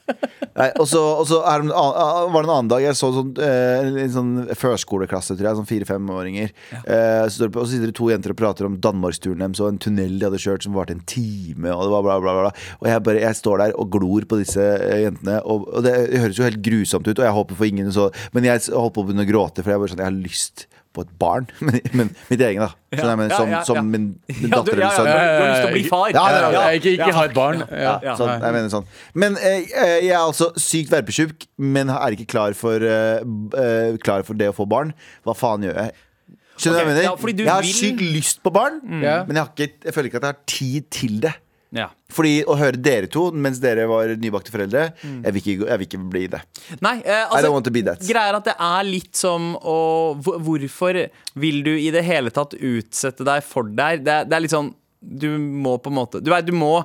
Nei, og så, og så er det annen, var det en annen dag jeg så sånn, eh, en sånn førskoleklasse, tror jeg, sånn fire-femåringer. Eh, det på- og så sitter det to jenter og prater om danmarksturen deres og en tunnel de hadde kjørt som varte en time, og det var bla, bla, bla. bla. Og jeg bare, jeg står der og glor på disse eh, jentene, og, og det høres jo helt grusomt ut, og jeg håper for ingen så Men jeg holdt på å begynne å gråte, for jeg bare sånn, jeg har lyst på et barn. Men, men mitt egen, da. Skjønner jeg, men, som, som min, min datter eller sønn. du har lyst til å bli far? Ikke, ikke ha et barn. Sånn, jeg mener sånn. Men eh, eh, jeg er altså sykt verpesjuk, men er ikke klar for, eh, eh, klar for det å få barn. Hva faen gjør jeg? Skjønner du hva jeg mener? ja, jeg har vil- sykt lyst på barn, mm. men jeg, har ikke, jeg føler ikke at jeg har tid til det. Ja. Fordi å høre dere to mens dere var nybakte foreldre, Mm. jeg, vil ikke, jeg vil ikke bli det. Nei, eh, I don't altså want to be that. Greia er at det er litt som å Hvorfor vil du i det hele tatt utsette deg for deg? Det, det er litt sånn Du må på en måte Du vet, du må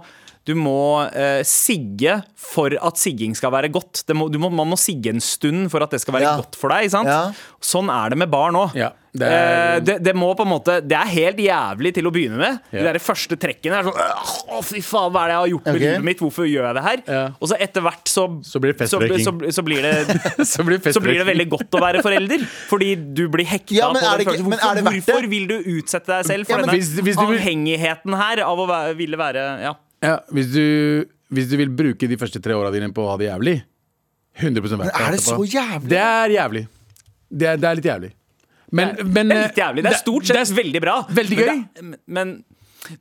du må eh, sigge for at sigging skal være godt. Det må, du må, man må sigge en stund for at det skal være Ja. godt for deg. Sant? Ja. Sånn er det med barn òg. Ja, det er- eh, det, det må på en måte Det er helt jævlig til å begynne med. Ja. De der første trekkene er sånn Å, fy faen, hva er det jeg har gjort med okay. livet mitt? Hvorfor gjør jeg det her? Ja. Og så etter hvert så Så blir det så, så, så blir det Så blir så blir det veldig godt å være forelder. Fordi du blir hekta Ja, på det ikke- Hvorfor, det hvorfor vil du utsette deg selv for Ja, men denne hvis- hvis du avhengigheten her av å være, ville være ja. Ja, hvis, du, hvis du vil bruke de første tre åra dine på å ha det jævlig 100 verdt Men er det så etterpå. jævlig? Det er jævlig. Det er, det er litt jævlig. Men, men Det er litt jævlig. Det er stort sett det er- veldig bra. veldig Men gøy. det er- Men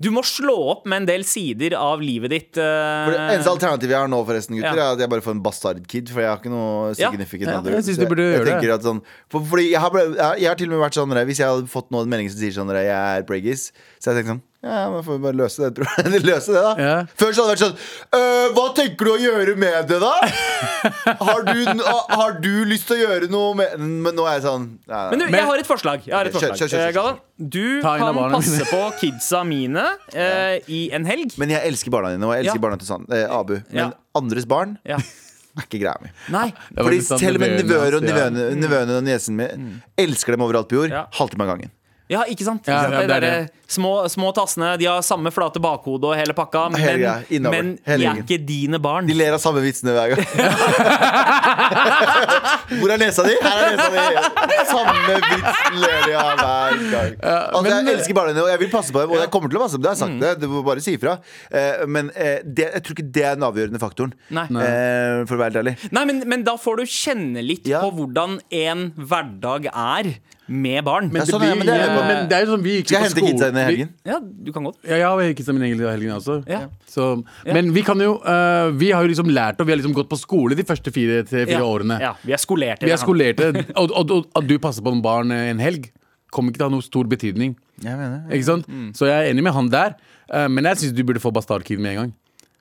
du må slå opp med en del sider av livet ditt. eh, For det eneste alternativet jeg har nå, forresten, gutter, Ja. er at jeg bare får en bastard-kid. For jeg har ikke noe Ja. significant Ja, other. jeg synes Så du burde jeg gjøre det. tenker at sånn, for, Fordi jeg har, ble- jeg, jeg har til og med vært sånn der, Hvis jeg hadde fått nå en melding som sier sånn der, Jeg er preggis, så jeg tenkt sånn ja, men får vi bare løse det, løse det da Ja. Før så hadde det vært sånn «Øh, Hva tenker du å gjøre med det da? har, du, har du lyst til å gjøre noe med Men nå er jeg sånn nei, nei. Men du, jeg har et forslag. Jeg har et forslag. kjør, kjør, kjør. Eh, Galvan, du kan passe på kidsa mine eh, i en helg. Men jeg elsker barna dine, og jeg elsker Ja. barna til Sand, eh, Abu. Men Ja. andres barn Ja. er ikke greia mi. Nei. Fordi Selv om nevøene og nevøene, nevøene og niesen min elsker dem overalt på jord. Ja. Halvtime av gangen. Ja, ikke sant? Ja, ja, de det er det. Små, små tassene, de har samme flate bakhode og hele pakka, men, innover, men de er ikke dine barn. De ler av samme vitsene hver gang. Hvor er nesa di? Her er nesa di. Samme vits ler de av hver gang. Altså, men- jeg elsker barna dine, og jeg vil passe på dem. Og jeg kommer til å passe på dem. Det har jeg sagt det. Du må bare si ifra. Eh, Men eh, det, jeg tror ikke det er den avgjørende faktoren. Nei. Eh, For å være helt ærlig. Nei, men, men da får du kjenne litt Ja. på hvordan en hverdag er med barn. Men det, sånn blir, men det er ja, men det er jo sånn vi gikk Skal jeg hente kidsa inn i helgen? ja, du kan godt. Ja, jeg har kidsa mine egentlig i helgen også. Ja. Så, Men vi kan jo eh, Vi har jo liksom lært og vi har liksom gått på skole de første fire, tre, fire Ja. årene. Ja, vi er skolerte. i Vi er det her. skolerte. Og, og, og at du passer på en barn eh, en helg, kommer ikke til å ha noe stor betydning. Jeg mener Ikke sant? Så jeg er enig med han der. eh, men jeg syns du burde få bastardkid med en gang.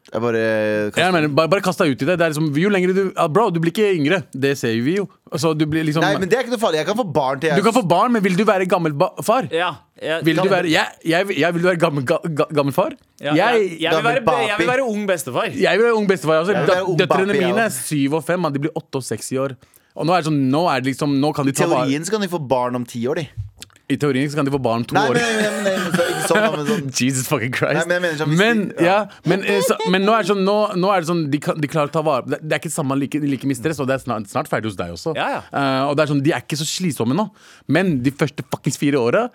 Jeg bare Jeg mener, bare, bare kast deg ut i det. det er liksom, jo lenger du, ah, bro, du blir ikke yngre. Det ser vi jo. Altså, du, blir liksom, Nei, men det er ikke noe farlig. Jeg kan få barn til jeg du kan få barn, men vil du være gammel ba far? Ja, jeg, Vil du være, jeg, jeg, jeg vil du være gammel, ga, ga, gammel far. ja, jeg, jeg, jeg, vil være, jeg vil være ung bestefar. jeg vil være ung bestefar. Altså. Vil være ung Døtrene papi, mine er syv og fem. Man. De blir åtte og seks i år. Og nå er det sånn, nå er det liksom Nå kan de ta I teorien så kan de få barn om ti år, de. I teorien så kan de få barn to Nei, år. men, men, men, men så- ikke sånn, men sånn Jesus fucking Christ. Nei, men jeg mener sånn, hvis men, de- ja. ja. men, eh, så, men nå er det sånn, nå, nå er det sånn de, kan, de klarer å ta vare det, det er ikke samme like, like mye stress, og det er snart, snart ferdig hos deg også. Ja, ja. Eh, og det er sånn, De er ikke så slitsomme nå. Men de første fuckings fire åra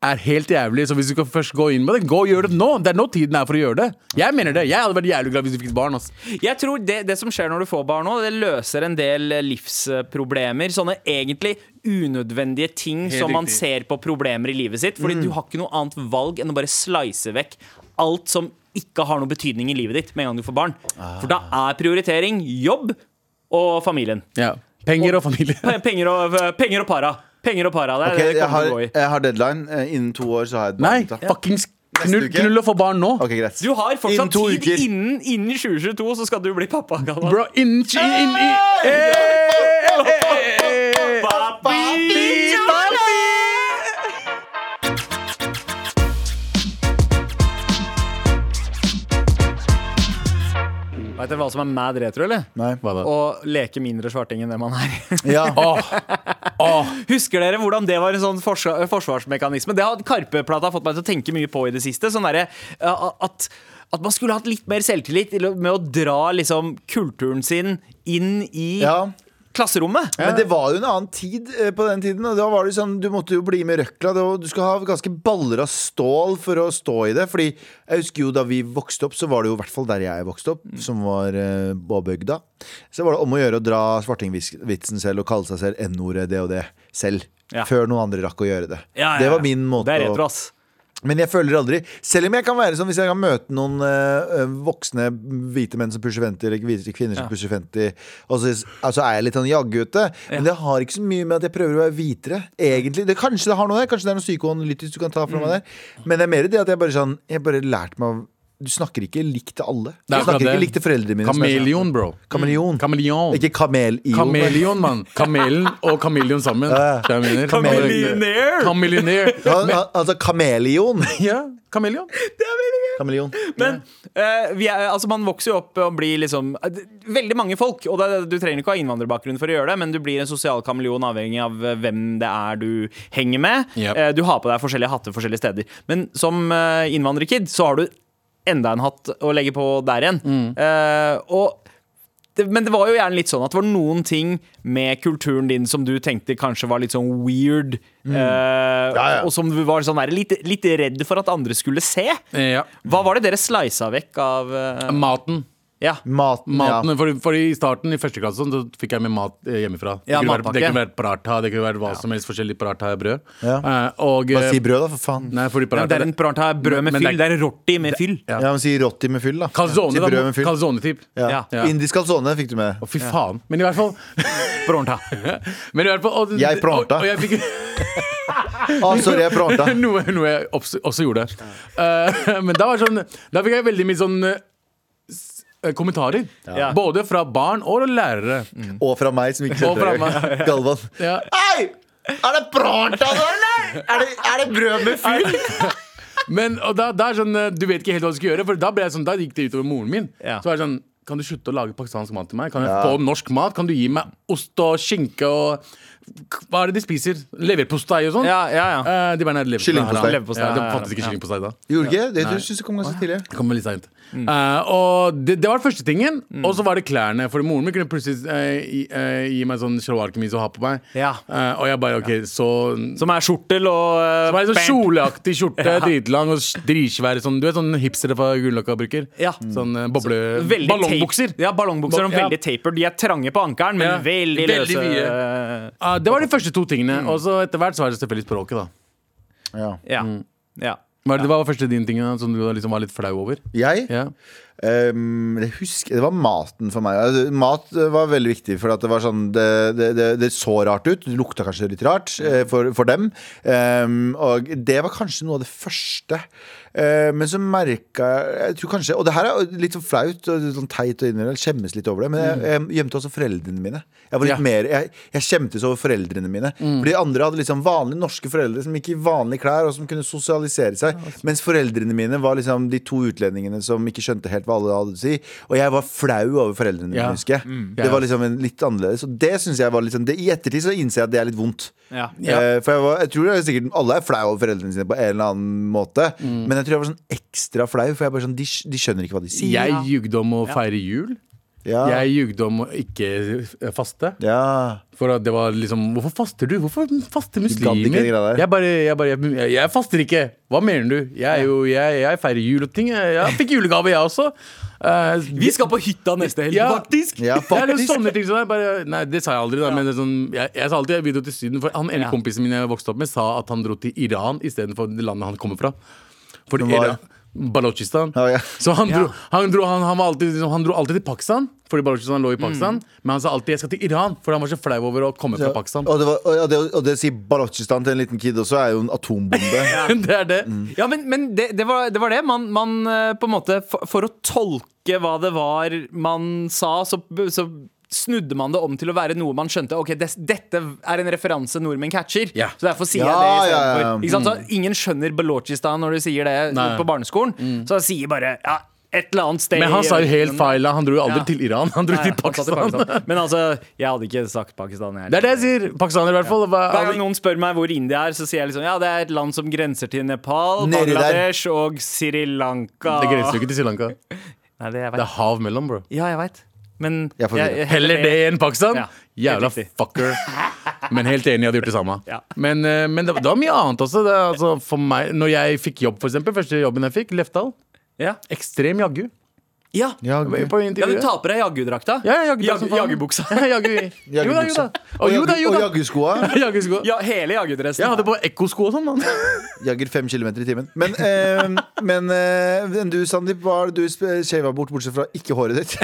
er helt jævlig. Så hvis du skal først gå inn med det, gå og gjør det nå. Det er nå tiden er for å gjøre det. Jeg mener det. Jeg hadde vært jævlig glad hvis du fikk barn. ass. Jeg tror det, det som skjer når du får barn nå, det løser en del eh, livsproblemer. Sånne egentlig unødvendige ting Helt som man riktig. ser på problemer i livet sitt. Fordi du har ikke noe annet valg enn å bare slice vekk alt som ikke har noe betydning i livet ditt med en gang du får barn. For da er prioritering jobb og familien. Ja. Penger og familie. Penger og, penger og para. Penger og para. Det er Ok, det jeg kommer har, til å gå i. jeg har deadline. Eh, Innen to år så har jeg. Nei, ja. fuckings knull, knull og få barn nå. Ok, greit. Du har fortsatt Innen tid. uker. Innen, innen 2022 så skal du bli pappa. Bro, innen inn, inn, inn, Vet dere hva som er mad retro, eller? Nei. Hva da? Å leke mindre svarting enn det man er. Ja. Åh, Åh, Husker dere hvordan det var en sånn forsvar, forsvarsmekanisme? Det har Karpe-plata fått meg til å tenke mye på i det siste. Sånn derre, at, at man skulle hatt litt mer selvtillit med å dra liksom kulturen sin inn i Ja. Klasserommet. Men det var jo en annen tid eh, på den tiden. Og da var det sånn, Du måtte jo bli med røkla. Var, du skulle ha ganske baller av stål for å stå i det. Fordi jeg husker jo da vi vokste opp, så var det jo i hvert fall der jeg vokste opp, som var eh, på bygda. Så var det om å gjøre å dra svartingvitsen selv og kalle seg selv N-ordet, det og det, selv. Ja. Før noen andre rakk å gjøre det. Ja, ja, Det var min måte Det er å ass. Men jeg føler aldri Selv om jeg kan være sånn Hvis jeg kan møte noen eh, voksne hvite menn som pusher 50, eller hvite kvinner som pusher 50, og så altså er jeg litt sånn jaggete. Men det har ikke så mye med at jeg prøver å være hvitere. Egentlig, det, Kanskje det har noe der Kanskje det er noe psykoanalytisk du kan ta fra meg der. Men det er mer det at jeg bare sånn Jeg bare lærte meg å Du snakker ikke likt til alle. Du Det er snakker det. ikke likt til foreldrene mine. er Kameleon, bro. Kameleon. Kameleon. Ikke kamelion. Kameleon, mann. Kamelen og kameleon sammen. Ja. Kameleonair. Han- han- Altså kameleon. Ja, kameleon. Kameleon. Men uh, vi er, altså man vokser jo opp og blir liksom uh, Veldig mange folk, og det, du trenger ikke ha innvandrerbakgrunn for å gjøre det, men du blir en sosial kameleon avhengig av eh, hvem det er du henger med. Yep. Uh, du har på deg forskjellige hatter forskjellige steder. Men som innvandrerkid så har du enda en hatt å legge på der igjen. Eh, og det, men det var jo gjerne litt sånn at det var noen ting med kulturen din som du tenkte kanskje var litt sånn weird. eh, ja. Og som du var sånn der, litt, litt redd for at andre skulle se. Ja. Hva var det dere slisa vekk av uh, Maten. Ja. Maten. Maten, ja. for, for I starten i første klasse sånn, så fikk jeg med mat eh, hjemmefra. Ja, det, kunne være, det kunne være paratha, det kunne vært hva som helst forskjellig paratha brød. Ja. Eh, og, Bare eh, si brød, da, for faen. Nei, fordi Ja, paratha det er en paratha brød med fyll. det Det er rotti med fyll. Ja. Ja, men Si rotti med fyll, da. Calzone, si da. brød med fyll. Calzone-typ. Ja. Ja. Ja. Indisk calzone fikk du med. Å, fy faen. Men i hvert fall Pronta. Men i hvert fall og, Jeg pronta. Og, og jeg fikk Ah, sorry, jeg pronta. noe, noe jeg også, også gjorde. Uh, men da var sånn Da fikk jeg veldig mye sånn eh, eh, kommentarer. Ja. Både fra barn og lærere. Og fra meg, som ikke det. meg. Galvan. Ja. Hei! Er det pronta, nå, eller? Er det, er det brød med fyll? Men da, da er sånn, eh, Du vet ikke helt hva du skal gjøre, For da, sånn, da gikk det utover moren min. Ja. Så var det sånn Kan du slutte å lage pakistansk mat til meg? Kan jeg få norsk mat? Kan du gi meg ost og skinke og Hva er det de spiser? Leverpostei og sånn? Ja, ja, ja. Eh, de bare nei, leverpostei. Kyllingpostei. Leverpostei, Ja, ja, fantes ikke kyllingpostei da. Gjorde ikke? Det du synes det kom ganske tidlig. Det kom litt sent. Eh, og det, det var første tingen. Og så var det klærne. For moren min kunne plutselig eh, gi, eh, gi meg sånn sjalvarkamis å ha på meg. Ja. Eh, og jeg bare OK, så Som er skjortel og eh, Det var en sånn bam. kjoleaktig skjorte, dritlang og dritsvær. Sånn, du vet sånn hipstere fra Gulløkka bruker? Ja. Sånn eh, boble... Veldig Ballongbukser. tape- Ja, ballongbukser og Ja. veldig taper. De er trange på ankelen, men Ja. veldig Veldig løse. mye. eh, det var de første to tingene. Og så etter hvert så var det selvfølgelig språket, da. Ja. Ja. ja. Hva var det hva var første din ting da, som du liksom var litt flau over? Jeg? Ja. Um, husker, det var maten for meg. Altså, Mat var veldig viktig, for at det var sånn Det, det, det, så rart ut. Det lukta kanskje litt rart uh, for, for dem. Um, og det var kanskje noe av det første. Uh, men så merka jeg tror kanskje Og det her er litt sånn flaut og sånn teit og innrømme. Jeg skjemmes litt over det. Men jeg, jeg gjemte også foreldrene mine. Jeg var litt Ja. mer Jeg, jeg skjemtes over foreldrene mine. Fordi andre hadde liksom vanlige norske foreldre som gikk i vanlige klær, og som kunne sosialisere seg. Mens foreldrene mine var liksom de to utlendingene som ikke skjønte helt hva alle hadde å si. Og jeg var flau over foreldrene mine, Ja. husker jeg. Ja. Det var liksom litt annerledes. Og det synes jeg var sånn det, I ettertid så innser jeg at det er litt vondt. Ja. Ja. Eh, for jeg, var, jeg tror er sikkert alle er flau over foreldrene sine på en eller annen måte. Mm. Men jeg tror jeg var sånn ekstra flau, for jeg bare sånn, de, de skjønner ikke hva de sier. Jeg jugde om å feire jul. Ja. Jeg jugde om å ikke faste. ja. For at det var liksom Hvorfor faster du? Hvorfor faster muslimer? Jeg bare, jeg bare jeg, jeg faster ikke. Hva mener du? Jeg, er jo, jeg, jeg feirer jul og ting. Jeg, fikk julegave, jeg også. Uh, Vi skal på hytta neste helg, Ja. faktisk! ja, det er litt sånne ting som bare, Nei, det sa jeg aldri, da. Men det er sånn, jeg, jeg sa alltid jeg dro til Syden. For han ene Ja. kompisen min jeg vokste opp med, sa at han dro til Iran istedenfor det landet han kommer fra. For? Iran, Balochistan. Oh, ja. Så han dro, Ja. han, dro, han, han, var alltid, liksom, han dro alltid til Pakistan, fordi Balochistan lå i Pakistan. Men han sa alltid 'jeg skal til Iran', for han var så flau over å komme fra Pakistan. Og det, var, og, det, og det å si Balochistan til en liten kid også er jo en atombombe. det er det. Ja, men, men det, det, var, det var det. Man, man eh, på en måte for, for å tolke hva det var man sa, så, så snudde man det om til å være noe man skjønte. Ok, des, Dette er en referanse nordmenn catcher, Ja. så derfor sier Ja, jeg det ja, istedenfor. ja. Ikke sant? Så ingen skjønner Balochistan når du sier det Nei. på barneskolen. Så sier bare ja, et eller annet sted Men han sa jo helt feil. Han dro jo aldri Ja. til Iran. Han dro Nei, til han til Pakistan. Men altså, jeg hadde ikke sagt Pakistan. Jeg. Det er det jeg sier. Pakistaner, i hvert fall. Hver gang noen spør meg hvor India er, så sier jeg liksom ja, det er et land som grenser til Nepal, Nedi der. Bangladesh og Sri Lanka. Det grenser jo ikke til Sri Lanka. Nei, det jeg Det er hav mellom, bro. Ja, jeg veit. Men Jeg jeg. Heller det enn Pakistan? Ja, Jævla fucker. Men helt enig, jeg hadde gjort det samme. Ja. Men, eh, men det, det var mye annet også. Det, altså, for meg, når jeg fikk jobb, for eksempel, første jobben jeg fikk, Lefdal, Ja. ekstrem jaggu. Ja. Ja, du taper tar på deg jaggudrakta? Ja, ja, jaggu. Jo da, jo da. Og jo da, jo da. jagguskoa. Ja, hele jaggedressen. Jeg hadde på ekkosko og sånn, mann. Jagger fem kilometer i timen. Men, eh, men eh, du, Sandeep, hva har du shava bort, bortsett fra ikke håret ditt?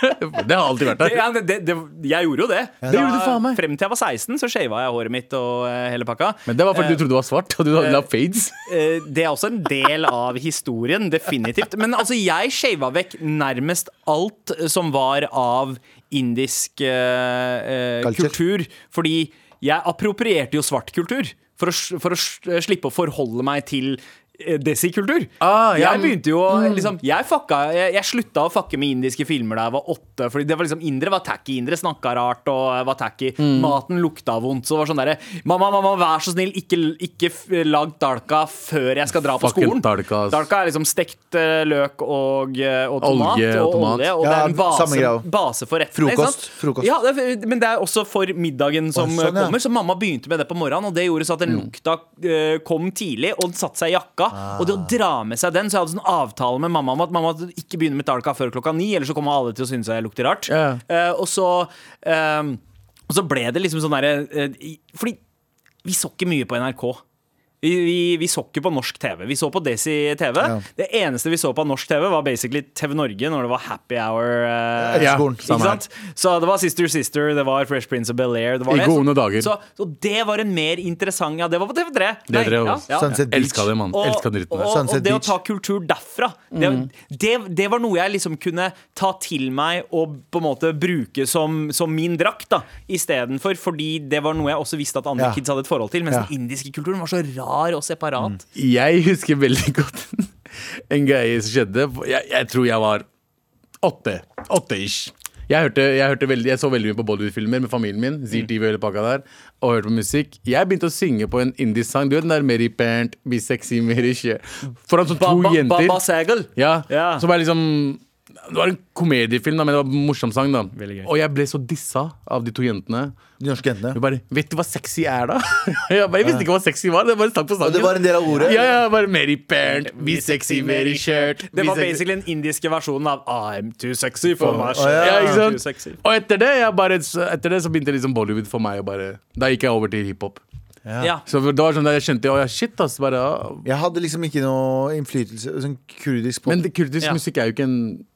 Det har alltid vært Det, der. ja, det, det, det, jeg gjorde jo det. Det gjorde du faen meg. Frem til jeg var 16, så shava jeg håret mitt og eh, hele pakka. Men det var fordi du trodde du var svart, og du hadde lagd fades. Eh, det er også en del av historien, definitivt. Men altså, jeg shava vekk nærmest alt som var av indisk eh, eh, kultur. Fordi jeg approprierte jo svart kultur. For å, for å slippe å forholde meg til eh, desikultur. Ah, ja, jeg begynte jo å liksom, jeg, fucka, jeg, jeg slutta å fucke med indiske filmer da jeg var åtte. Fordi det var liksom, Indre var tacky. Indre snakka rart og var tacky. Mm. Maten lukta vondt. Så det var sånn derre Mamma, mamma, vær så snill, ikke, ikke lag dalka før jeg skal dra på Fucking skolen. dalka. Dalka er liksom stekt eh, løk og, eh, og tomat. Olje og tomat. olje, og Ja, det er en base, base for rettene. Frokost, frokost. Ja, det er, men det er også for middagen som sånn, eh, ja. kommer. Så mamma begynte med det på morgenen, og det gjorde så at den Mm. lukta eh, kom tidlig og satte seg i jakka. Og det å dra med seg den, så jeg hadde sånn avtale med mamma om at mamma ikke begynner med dalka før klokka ni, ellers så kommer alle til å synes jeg lukter rart. Yeah. Eh, og så eh, Og så ble det liksom sånn derre eh, Fordi vi så ikke mye på NRK. Vi, vi, vi så ikke på norsk TV. Vi så på Desi TV. Det eneste vi så på norsk TV, var basically TV Norge når det var happy hour. eh, Ja, skolen. ikke sant? Så det var Sister Sister, det var Fresh Prince of Bel-Air. det var I gode Så- dager. Så, så det var en mer interessant Ja, det var på TV3. Det er ja, ja. Sunset Beach. Elska det, mann. Elska og, rytmen der. og, det å ta kultur derfra, det, det, det var noe jeg liksom kunne ta til meg og på en måte bruke som, som min drakt. da Istedenfor, fordi det var noe jeg også visste at andre Ja. kids hadde et forhold til. Mens Ja. den indiske kulturen var så rar og separat. Jeg husker veldig godt en greie som skjedde. Jeg, jeg tror jeg var åtte. Åtte-ish. Jeg, hørte, jeg, hørte veldig, jeg så veldig mye på Bollywood-filmer med familien min. Zee TV og hele pakka der Og hørte på musikk. Jeg begynte å synge på en indisk sang. Du vet den der Mary Pant, Be Sexy, Mary. Foran sånn to Ba- ba- jenter. Baba Segel. Ja, Ja. Som er liksom Det var en komediefilm, da, men det var en morsom sang. da. Og jeg ble så dissa av de to jentene. De norske jentene. Jeg bare, Vet du hva sexy er, da? jeg, bare, jeg visste ikke hva sexy var. Det var sang på sangen. Og det var en del av ordet. Ja, ja, bare Mary Parent, be sexy, Mary shirt. Det var basically den indiske versjonen av I'm too sexy for my Å, shit. ja. ikke sant? Og etter det, jeg bare, etter det så begynte liksom Bollywood for meg. å Bare, da gikk jeg over til hiphop. Ja. Så det var sånn der jeg skjønte ja, shit, ass. Bare, ah. Jeg hadde liksom ikke noe innflytelse. Sånn kurdisk pop. Men det- kurdisk Ja. musikk er jo ikke en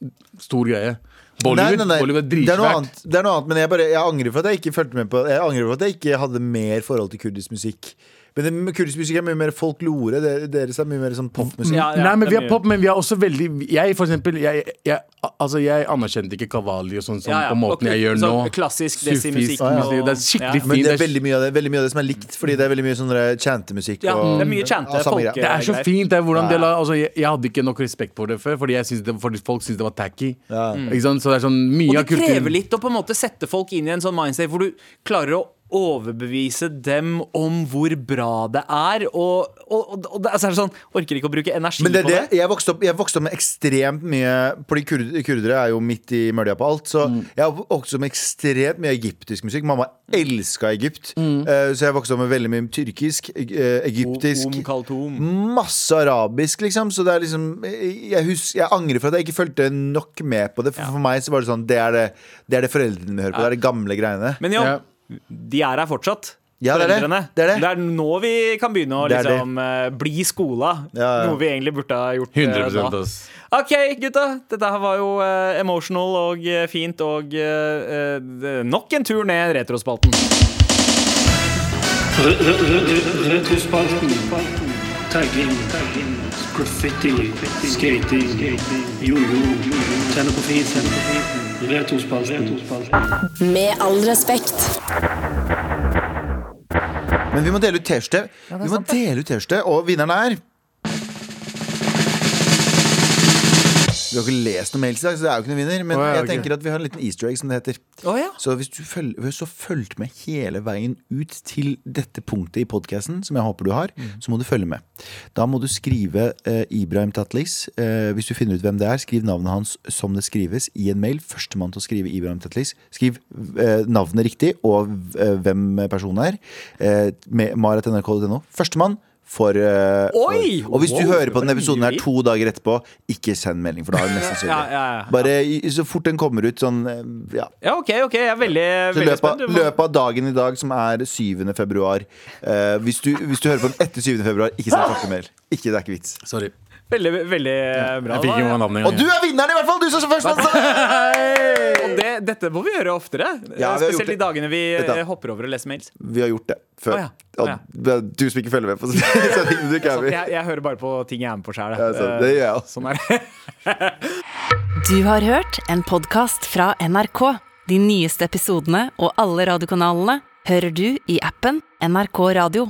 stor greie. Bollywood, nei, nei. Bollywood er Det dritsvært. annet, det er noe annet men jeg, bare, jeg angrer for at jeg ikke fulgte med på Jeg angrer for at jeg ikke hadde mer forhold til kurdisk musikk. Men det, med kurdisk musikk er mye mer folklore. Deres er mye mer sånn popmusikk. Ja, ja, Nei, men vi er har pop, men vi har også veldig Jeg, for eksempel, jeg, jeg, altså, jeg anerkjente ikke Kavali og sånn sånn Ja, ja. på måten okay. jeg gjør sånn nå. klassisk desimusikk musikk, og- Det er skikkelig Ja. Men fint. det er det er veldig mye, av det, veldig mye av det som er likt, fordi det er veldig mye sånn chantemusikk. Ja, og- det er mye chante, folke- Det er så fint. Det er hvordan Ja. det la, altså, jeg, jeg hadde ikke nok respekt for det før, fordi, jeg synes det, fordi folk syntes det var tacky. Ja. Ikke sant? Så det er sånn mye av kulturen Og det krever litt å på en måte sette folk inn i en sånn mindset hvor du klarer å overbevise dem om hvor bra det er. Og, og, og, og det, altså er det sånn Orker ikke å bruke energi Men det på det, det. jeg vokste, opp, jeg vokste opp med ekstremt mye Fordi kurd, kurdere er jo midt i mølja på alt. Så Mm. jeg vokste opp med ekstremt mye egyptisk musikk. Mamma elska Egypt. Mm. Uh, så jeg vokste opp med veldig mye tyrkisk, eh, egyptisk. Masse arabisk, liksom. Så det er liksom Jeg, husker, jeg angrer for at jeg ikke fulgte nok med på det. For, for meg så var det sånn Det er det, det, er det foreldrene mine hører på. Det er de gamle greiene. Men jo, Ja. De er her fortsatt. Ja, det er det. Det er det. nå vi kan begynne å Det er det. liksom, eh, bli skola. Ja, ja. Noe vi egentlig burde ha gjort 100% da. ass. OK, gutta. Dette her var jo uh, emotional og uh, fint og uh, eh, nok en tur ned retrospalten. Retrospalten. Tagging. Graffiti. Skating. Jojo. Tenne på fisen. Med all respekt. Men vi må dele ut T-skjorte. vi må dele ut T-skjorte, og vinneren er Vi har ikke lest noe mails i dag, så det er jo ikke noen vinner. Men Å, ja, jeg ok. tenker at vi har en liten easter egg, som det heter. Å, ja. Så hvis du følg, hvis du har fulgt med hele veien ut til dette punktet i podkasten, som jeg håper du har, Mm. så må du følge med. Da må du skrive eh, Ibrahim Tatlis. Eh, hvis du finner ut hvem det er, skriv navnet hans som det skrives i en mail. Førstemann til å skrive Ibrahim Tatlis. Skriv eh, navnet riktig og eh, hvem personen er. Eh, med marat.nrk.no. Førstemann. For, uh, Oi! for, og hvis du Wow, hører på denne episoden her to dager etterpå, ikke send melding, for da er det nesten sannsynlig. Ja, ja, ja. Bare så fort den kommer ut sånn eh, Ja. Ja, OK, ok, jeg er veldig, veldig løpet, spent. I løpet av dagen i dag, som er 7. februar uh, hvis, du, hvis du hører på den etter 7. februar, ikke send fuckemail. Ikke, det er ikke vits. Sorry. Veldig, veldig bra. Jeg fikk ikke navnet Og du er vinneren, i hvert fall! Du som først Og det, dette må vi gjøre oftere. Ja, vi Spesielt de dagene vi Vet eh, hopper over og leser mails. Vi har gjort det før. Oh, ja. Oh, ja. Du som ikke følger med på sendingen, du kan. Jeg, jeg hører bare på ting jeg er med på sjæl. Ja, så det gjør jeg også. Sånn. Du har hørt en podkast fra NRK. De nyeste episodene og alle radiokanalene hører du i appen NRK Radio.